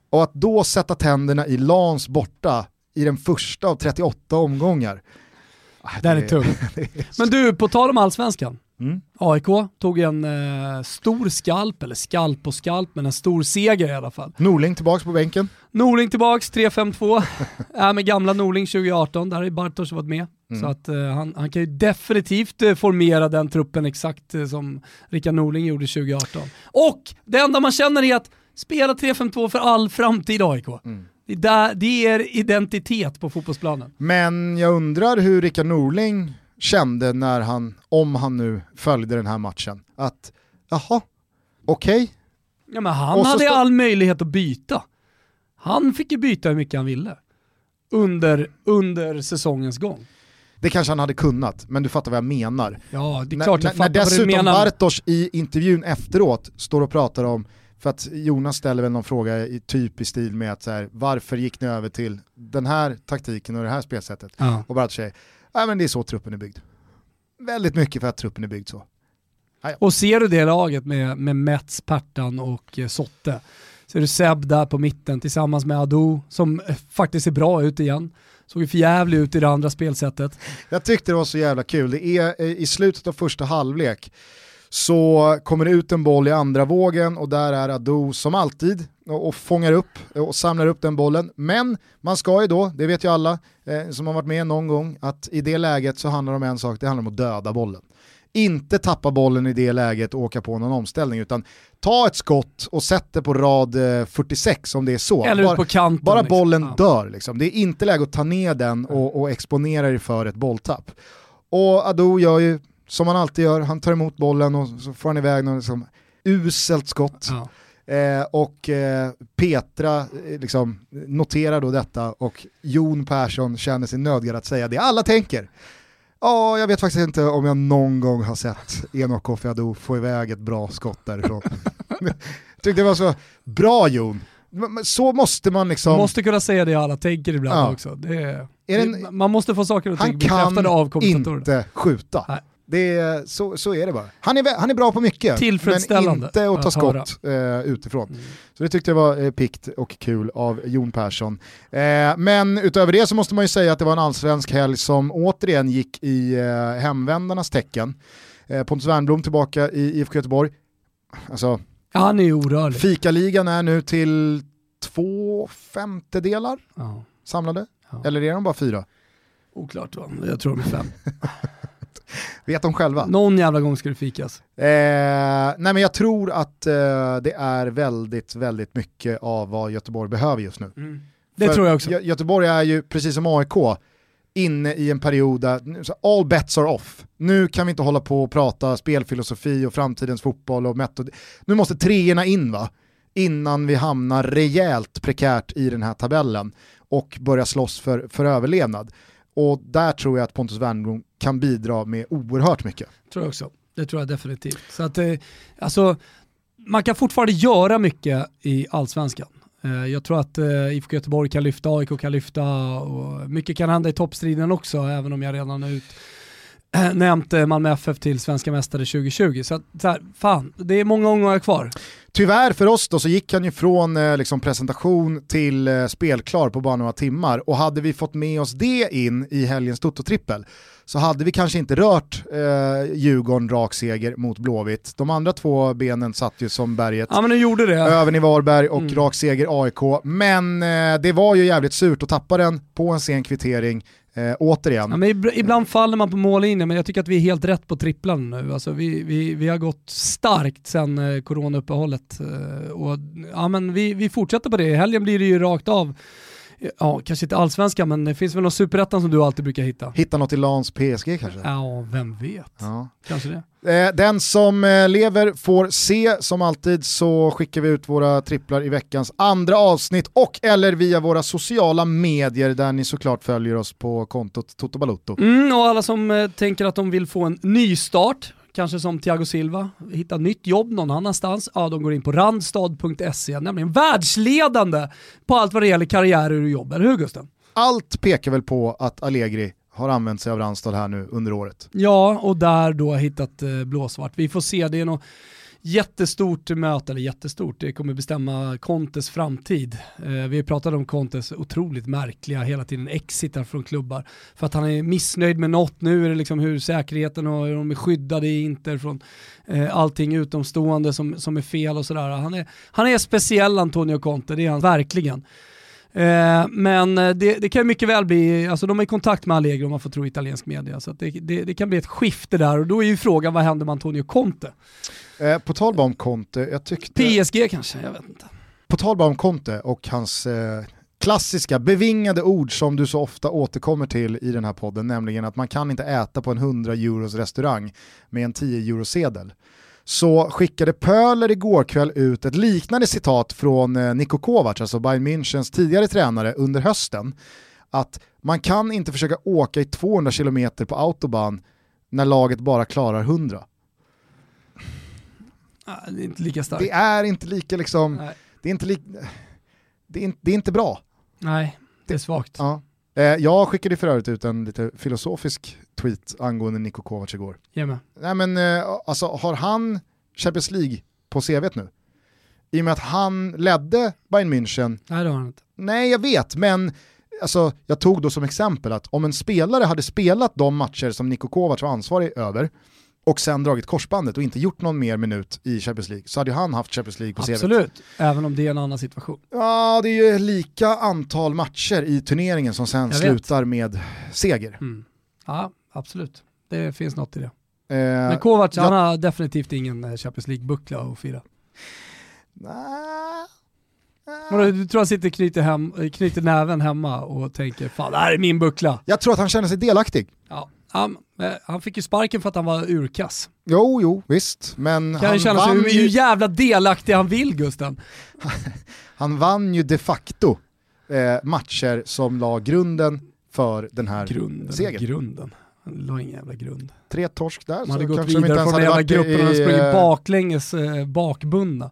Och att då sätta tänderna i Lans borta i den första av 38 omgångar. ah, Den det- är tung. Men du, på tal om allsvenskan. Mm. AIK tog en eh, stor skalp, eller skalp och skalp, men en stor seger i alla fall. Norling tillbaks på bänken. Norling tillbaks, 3-5-2. är med gamla Norling 2018, där har ju Bartosz varit med. Mm. Så att eh, han, han kan ju definitivt eh, formera den truppen exakt eh, som Rickard Norling gjorde 2018. Och det enda man känner är att spela 3-5-2 för all framtid AIK. Mm. Det, är där, det är identitet på fotbollsplanen. Men jag undrar hur Rickard Norling kände när han, om han nu följde den här matchen, att jaha, okej, Ja, men han hade all möjlighet att byta. Han fick ju byta hur mycket han ville. Under, under säsongens gång. det kanske han hade kunnat, men du fattar vad jag menar. Ja, det är klart jag när, när fattar vad du dessutom menar. Bartosz i intervjun efteråt står och pratar om, för att Jonas ställer väl någon fråga i typ i stil med att så här, varför gick ni över till den här taktiken och det här spelsättet? Ja. Och Bartosz säger, nej men det är så truppen är byggd. Väldigt mycket för att truppen är byggd så. Och ser du det laget med, med Mets, Pertan och eh, Sotte, så är du Seb där på mitten tillsammans med Ado som eh, faktiskt ser bra ut igen. Såg ju förjävlig ut i det andra spelsättet. Jag tyckte det var så jävla kul. Det är eh, i slutet av första halvlek så kommer det ut en boll i andra vågen och där är Ado som alltid och, och fångar upp och samlar upp den bollen. Men man ska ju då, det vet ju alla eh, som har varit med någon gång, att i det läget så handlar det om en sak, det handlar om att döda bollen. inte tappa bollen i det läget och åka på någon omställning, utan ta ett skott och sätt det på rad eh, 46 om det är så. Eller bara, ut på kanten. bara liksom. bollen Ja. dör liksom. Det är inte läge att ta ner den och, och exponera dig för ett bolltapp. Och Ado gör ju som han alltid gör, han tar emot bollen och så får han iväg något liksom uselt skott. Ja. Eh, och eh, Petra eh, liksom, noterar då detta och Jon Persson känner sig nödgad att säga det alla tänker. Ja, jag vet faktiskt inte om jag någon gång har sett Enok Kofi Ado få iväg ett bra skott därifrån. Tyckte det var så bra Jon. Så måste man liksom, måste kunna säga det alla tänker ibland Ja. också. Det det en- man måste få saker och ting han kan bekräftade av kommentatorerna. inte skjuta. Nej. Det är, så, så är det bara. Han är, han är bra på mycket, men inte att ta att skott eh, utifrån. Mm. Så det tyckte jag var eh, pikt och kul av Jon Persson. Eh, men utöver det så måste man ju säga att det var en allsvensk helg som återigen gick i eh, hemvändarnas tecken. Eh, Pontus Wernbloom tillbaka i IFK Göteborg. Alltså, Ja, han är orörlig. fikaligan är nu till två femtedelar Ja. samlade. Ja. Eller är de bara fyra? Oklart va? Jag tror de är fem. Vet de själva? Någon jävla gång ska det fikas. Eh, nej men jag tror att eh, det är väldigt, väldigt mycket av vad Göteborg behöver just nu. Det För tror jag också. Gö- Göteborg är ju, precis som AIK, inne i en period där all bets are off. Nu kan vi inte hålla på och prata spelfilosofi och framtidens fotboll och metod. Nu måste treorna in va? Innan vi hamnar rejält prekärt i den här tabellen och börja slåss för, för överlevnad. Och där tror jag att Pontus Wernbloom kan bidra med oerhört mycket. tror jag också. Det tror jag definitivt. Så att, eh, alltså, man kan fortfarande göra mycket i allsvenskan. Eh, jag tror att eh, IFK Göteborg kan lyfta, AIK kan lyfta och mycket kan hända i toppstriden också, även om jag redan är ute. nämnt eh, Malmö FF till svenska mästare 2020. Så, så här, fan, det är många omgångar kvar. Tyvärr för oss då så gick han ju från eh, liksom presentation till eh, spelklar på bara några timmar och hade vi fått med oss det in i helgens Toto-trippel så hade vi kanske inte rört eh, Djurgården rak seger mot Blåvitt. De andra två benen satt ju som berget. Ja men nu gjorde det. Öven i Varberg och Mm. rak seger AIK. Men eh, det var ju jävligt surt att tappa den på en sen kvittering. Eh, återigen. Ja, men ib- ibland faller man på mållinjen, men jag tycker att vi är helt rätt på tripplan nu. Alltså, vi, vi, vi har gått starkt sedan eh, coronauppehållet. Eh, och, ja, men vi, vi fortsätter på det. I helgen blir det ju rakt av. Ja, kanske inte allsvenskan, men det finns väl någon superettan som du alltid brukar hitta. Hitta något i Lans PSG kanske? Ja, vem vet. Ja. Kanske det. Eh, Den som eh, lever får se, som alltid så skickar vi ut våra tripplar i veckans andra avsnitt och eller via våra sociala medier där ni såklart följer oss på kontot Toto Balotto. Mm, och alla som eh, tänker att de vill få en ny start, kanske som Thiago Silva, hitta nytt jobb någon annanstans, ja de går in på randstad.se, nämligen världsledande på allt vad det gäller karriärer och jobb, eller hur Gusten? Allt pekar väl på att Allegri har använt sig av Randstad här nu under året. Ja, och där då hittat eh, blåsvart. Vi får se, det är något jättestort möte, eller jättestort, det kommer bestämma Contes framtid. Eh, vi pratade om Contes otroligt märkliga, hela tiden exitar från klubbar. För att han är missnöjd med något, nu är det liksom hur säkerheten och hur de är skyddade i Inter från eh, allting utomstående som, som är fel och sådär. Han är, han är speciell Antonio Conte, det är han verkligen. Eh, men eh, det, det kan mycket väl bli, alltså de är i kontakt med Allegri om man får tro italiensk media, så det, det, det kan bli ett skifte där och då är ju frågan vad händer med Antonio Conte? Eh, på tal om Conte, jag tyckte... PSG kanske, jag vet inte. På tal om Conte och hans eh, klassiska bevingade ord som du så ofta återkommer till i den här podden, nämligen att man kan inte äta på en 100 euros restaurang med en 10 euro sedel. Så skickade Pöler igår kväll ut ett liknande citat från eh, Niko Kovac, alltså Bayern Münchens tidigare tränare under hösten, att man kan inte försöka åka i 200 km på autobahn när laget bara klarar 100. Ah, det är inte lika starkt. Det är inte lika liksom, Nej. det är inte, li- det är inte, det är inte bra. Nej, det är svagt. Ja. Eh, jag skickade för övrigt ut en lite filosofisk tweet angående Niko Kovac igår. Mig. Nej men eh, alltså har han Champions League på CVt nu? I och med att han ledde Bayern München, Nej det har han inte. nej jag vet, men alltså, jag tog då som exempel att om en spelare hade spelat de matcher som Niko Kovac var ansvarig över och sen dragit korsbandet och inte gjort någon mer minut i Champions League så hade ju han haft Champions League på CVt. Absolut, även om det är en annan situation. Ja, det är ju lika antal matcher i turneringen som sen Jag vet. slutar med seger. Mm. Ja, absolut. Det finns något i det. Eh, Men Kovacs, jag- han har definitivt ingen eh, Champions League-buckla att fira. Nä. Vadå, Du tror han sitter och knyter, hem, eh, knyter näven hemma och tänker fan det här är min buckla. Jag tror att han känner sig delaktig. Ja. Han, eh, han fick ju sparken för att han var urkass. Jo, jo, visst. Men Kan han känna sig hur, hur jävla delaktig han vill Gusten. han vann ju de facto eh, matcher som la grunden för den här Grunden, segern. grunden. La ingen jävla grund. Tre torsk där, De så hade gått de vidare ens från den jävla gruppen och i... sprungit eh, baklänges eh, bakbundna.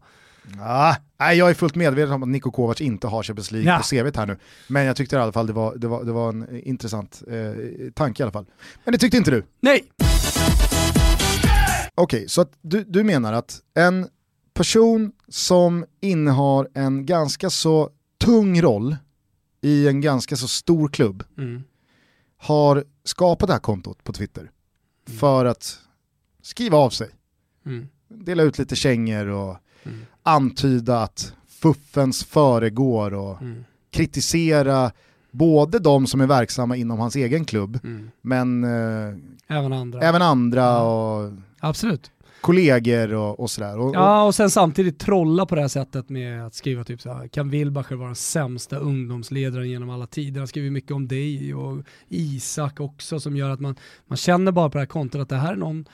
Ah, nej, jag är fullt medveten om att Niko Kovac inte har Champions League Ja. på CVt här nu. Men jag tyckte i alla fall det var, det var, det var en eh, intressant eh, tanke i alla fall. Men det tyckte inte du. Nej! Okej, så att du, du menar att en person som innehar en ganska så tung roll i en ganska så stor klubb Mm. Har skapat det här kontot på Twitter för att skriva av sig, Mm. dela ut lite kängor och Mm. antyda att fuffens föregår och Mm. kritisera både de som är verksamma inom hans egen klubb, Mm. men eh, Även andra. även andra och Absolut. Kollegor och, och sådär. Och, och, Ja, och sen samtidigt trolla på det här sättet med att skriva typ så här, kan Wilbacher vara den sämsta ungdomsledaren genom alla tider? Han skriver mycket om dig och Isak också som gör att man, man känner bara på det här kontot att det här är någon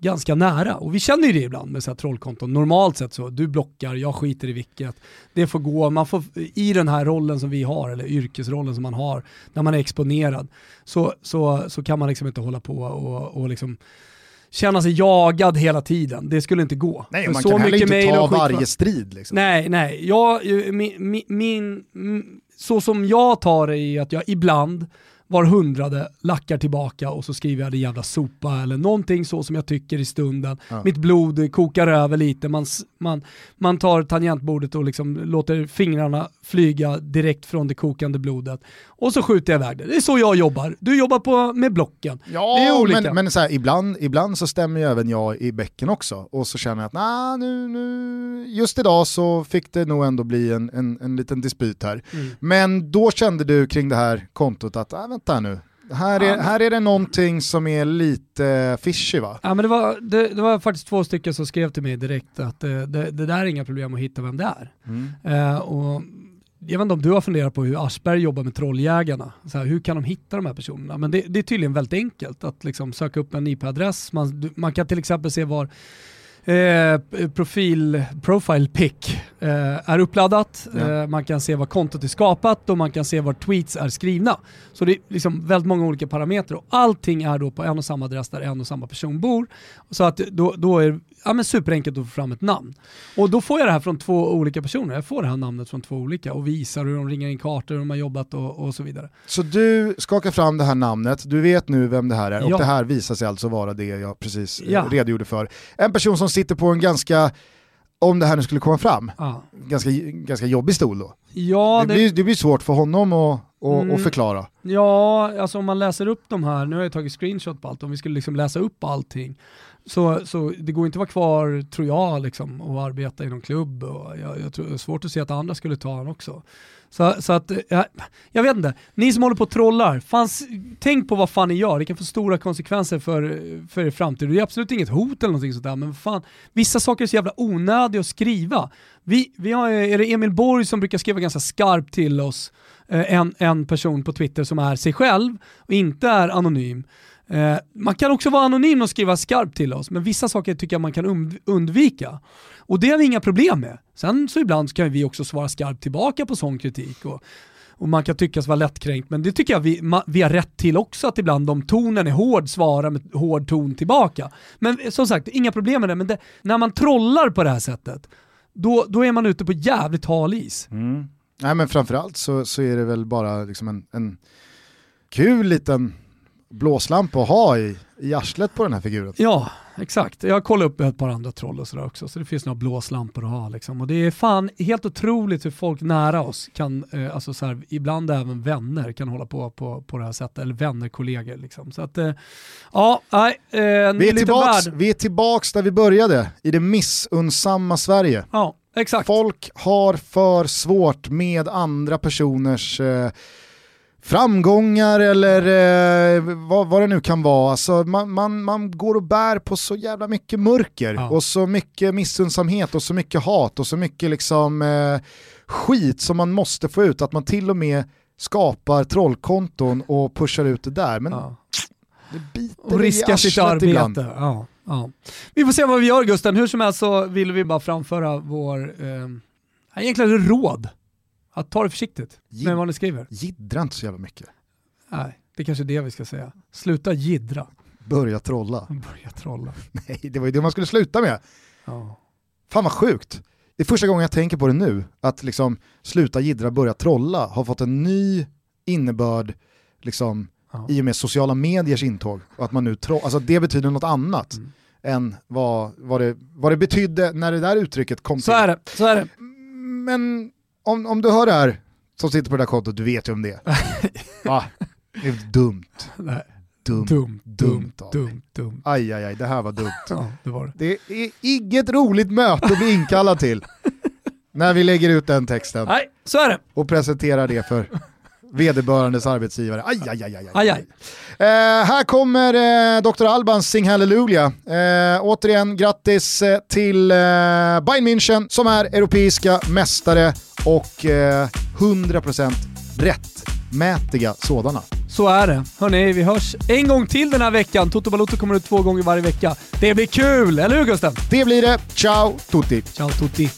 ganska nära. Och vi känner ju det ibland med så här trollkonton. Normalt sett så, du blockar, jag skiter i vilket. Det får gå, man får, i den här rollen som vi har, eller yrkesrollen som man har, när man är exponerad, så, så, så kan man liksom inte hålla på och, och liksom känna sig jagad hela tiden. Det skulle inte gå. nej, man så kan heller mycket inte mail ta varje strid. Liksom. Nej, nej. Jag, min, min, min, så som jag tar det är att jag ibland var hundrade lackar tillbaka och så skriver jag det jävla sopa eller någonting så som jag tycker i stunden. Ja. Mitt blod kokar över lite, man, man, man tar tangentbordet och liksom låter fingrarna flyga direkt från det kokande blodet. Och så skjuter jag iväg det. Det är så jag jobbar. Du jobbar på, med blocken. det är Ja, olika. men, men så här, ibland, ibland så stämmer ju även jag i bäcken också och så känner jag att nah, nu, nu, just idag så fick det nog ändå bli en, en, en liten dispyt här. Mm. Men då kände du kring det här kontot att, ah, här nu, här är, här är det någonting som är lite fishy va? Ja, men det, var, det, det var faktiskt två stycken som skrev till mig direkt att eh, det, det där är inga problem att hitta vem det är. Eh, och jag vet inte om du har funderat på hur Aschberg jobbar med trolljägarna. Så här, hur kan de hitta de här personerna? Men det, det är tydligen väldigt enkelt att liksom söka upp en IP-adress. Man, man kan till exempel se var eh, profil, profile pic eh, är uppladdat. Ja. Eh, man kan se var kontot är skapat och man kan se var tweets är skrivna. Så det är liksom väldigt många olika parametrar och allting är då på en och samma adress där en och samma person bor. Så att då, då är ja, men superenkelt att få fram ett namn. Och då får jag det här från två olika personer. Jag får det här namnet från två olika och visar hur de ringar in kartor, hur de har jobbat och, och så vidare. Så du skakar fram det här namnet, du vet nu vem det här är och Ja. det här visar sig alltså vara det jag precis eh, Ja. redogjorde för. En person som sitter på en ganska, om det här nu skulle komma fram, Ja, ganska, ganska jobbig stol då. ja, det, det, blir, det blir svårt för honom att, att, Mm. att förklara. ja alltså om man läser upp de här, nu har jag tagit screenshot på allt, om vi skulle liksom läsa upp allting, så, så det går inte att vara kvar, tror jag, liksom, och arbeta i någon klubb. Och jag, jag tror det är svårt att se att andra skulle ta han också. Så, så att, jag, jag vet inte, ni som håller på och trollar, fanns, tänk på vad fan ni gör, det kan få stora konsekvenser för, för er framtid. Det är absolut inget hot eller någonting sånt där, men fan, vissa saker är så jävla onödiga att skriva. Vi, vi har, är det Emil Borg som brukar skriva ganska skarpt till oss, Eh, en, en person på Twitter som är sig själv och inte är anonym. Eh, man kan också vara anonym och skriva skarpt till oss, men vissa saker tycker jag man kan und- undvika. Och det har vi inga problem med. Sen så ibland så kan vi också svara skarpt tillbaka på sån kritik. Och, och man kan tyckas vara lättkränkt, men det tycker jag vi, ma, vi har rätt till också, att ibland om tonen är hård, svara med hård ton tillbaka. Men som sagt, inga problem med det, men det, när man trollar på det här sättet, då, då är man ute på jävligt hal is. Mm. Nej men framförallt så, så är det väl bara liksom en, en kul liten blåslampa att ha i, i arslet på den här figuren. Ja, exakt. Jag kollar upp ett par andra troll och sådär också, så det finns några blåslampor att ha. Liksom. Och det är fan helt otroligt hur folk nära oss kan, eh, alltså så här, ibland även vänner kan hålla på på, på det här sättet, eller vänner, kollegor. Liksom. Så att, eh, ja, nej, eh, Vi är, tillbaks, värld. vi är tillbaks där vi började, i det missunnsamma Sverige. Ja, exakt. Folk har för svårt med andra personers eh, framgångar eller eh, vad, vad det nu kan vara. Alltså, man, man, man går och bär på så jävla mycket mörker Ja. och så mycket missundsamhet och så mycket hat och så mycket liksom, eh, skit som man måste få ut att man till och med skapar trollkonton och pushar ut det där. Men Ja. det biter Och i riska sitt arbete. Ja, ja. Vi får se vad vi gör Gusten. Hur som helst så vill vi bara framföra vår, eh, egentligen råd. Att ta det försiktigt Gi- med vad ni skriver. Jiddra inte så jävla mycket. Nej, det är kanske är det vi ska säga. Sluta jiddra. Börja trolla. Börja trolla. Nej, det var ju det man skulle sluta med. Ja. Fan vad sjukt. Det är första gången jag tänker på det nu, att liksom sluta jiddra, börja trolla har fått en ny innebörd liksom, Ja. i och med sociala mediers intåg. Och att man nu tro- alltså det betyder något annat Mm. än vad, vad, det, vad det betydde när det där uttrycket kom Så till. är det, så är det. Men om, om du hör det här, som sitter på det där kontot, du vet ju om det. Va? Det är dumt. Nej. Dumt. Dumt, dumt dumt, dumt, dumt. Aj, aj, aj, det här var dumt. Ja, det var det. Det är inget roligt möte att bli inkallad till när vi lägger ut den texten Nej, så är det. och presenterar det för vederbörandes arbetsgivare. Aj, aj, aj, aj, aj. Aj. Eh, här kommer eh, Dr. Albans Sing Hallelujah. Eh, återigen grattis eh, till eh, Bayern München som är europeiska mästare och eh, 100% rättmätiga sådana. Så är det. Hörni, vi hörs en gång till den här veckan. Toto Balotto kommer ut två gånger varje vecka. Det blir kul, eller hur Gusten? Det blir det. Ciao tutti! Ciao tutti.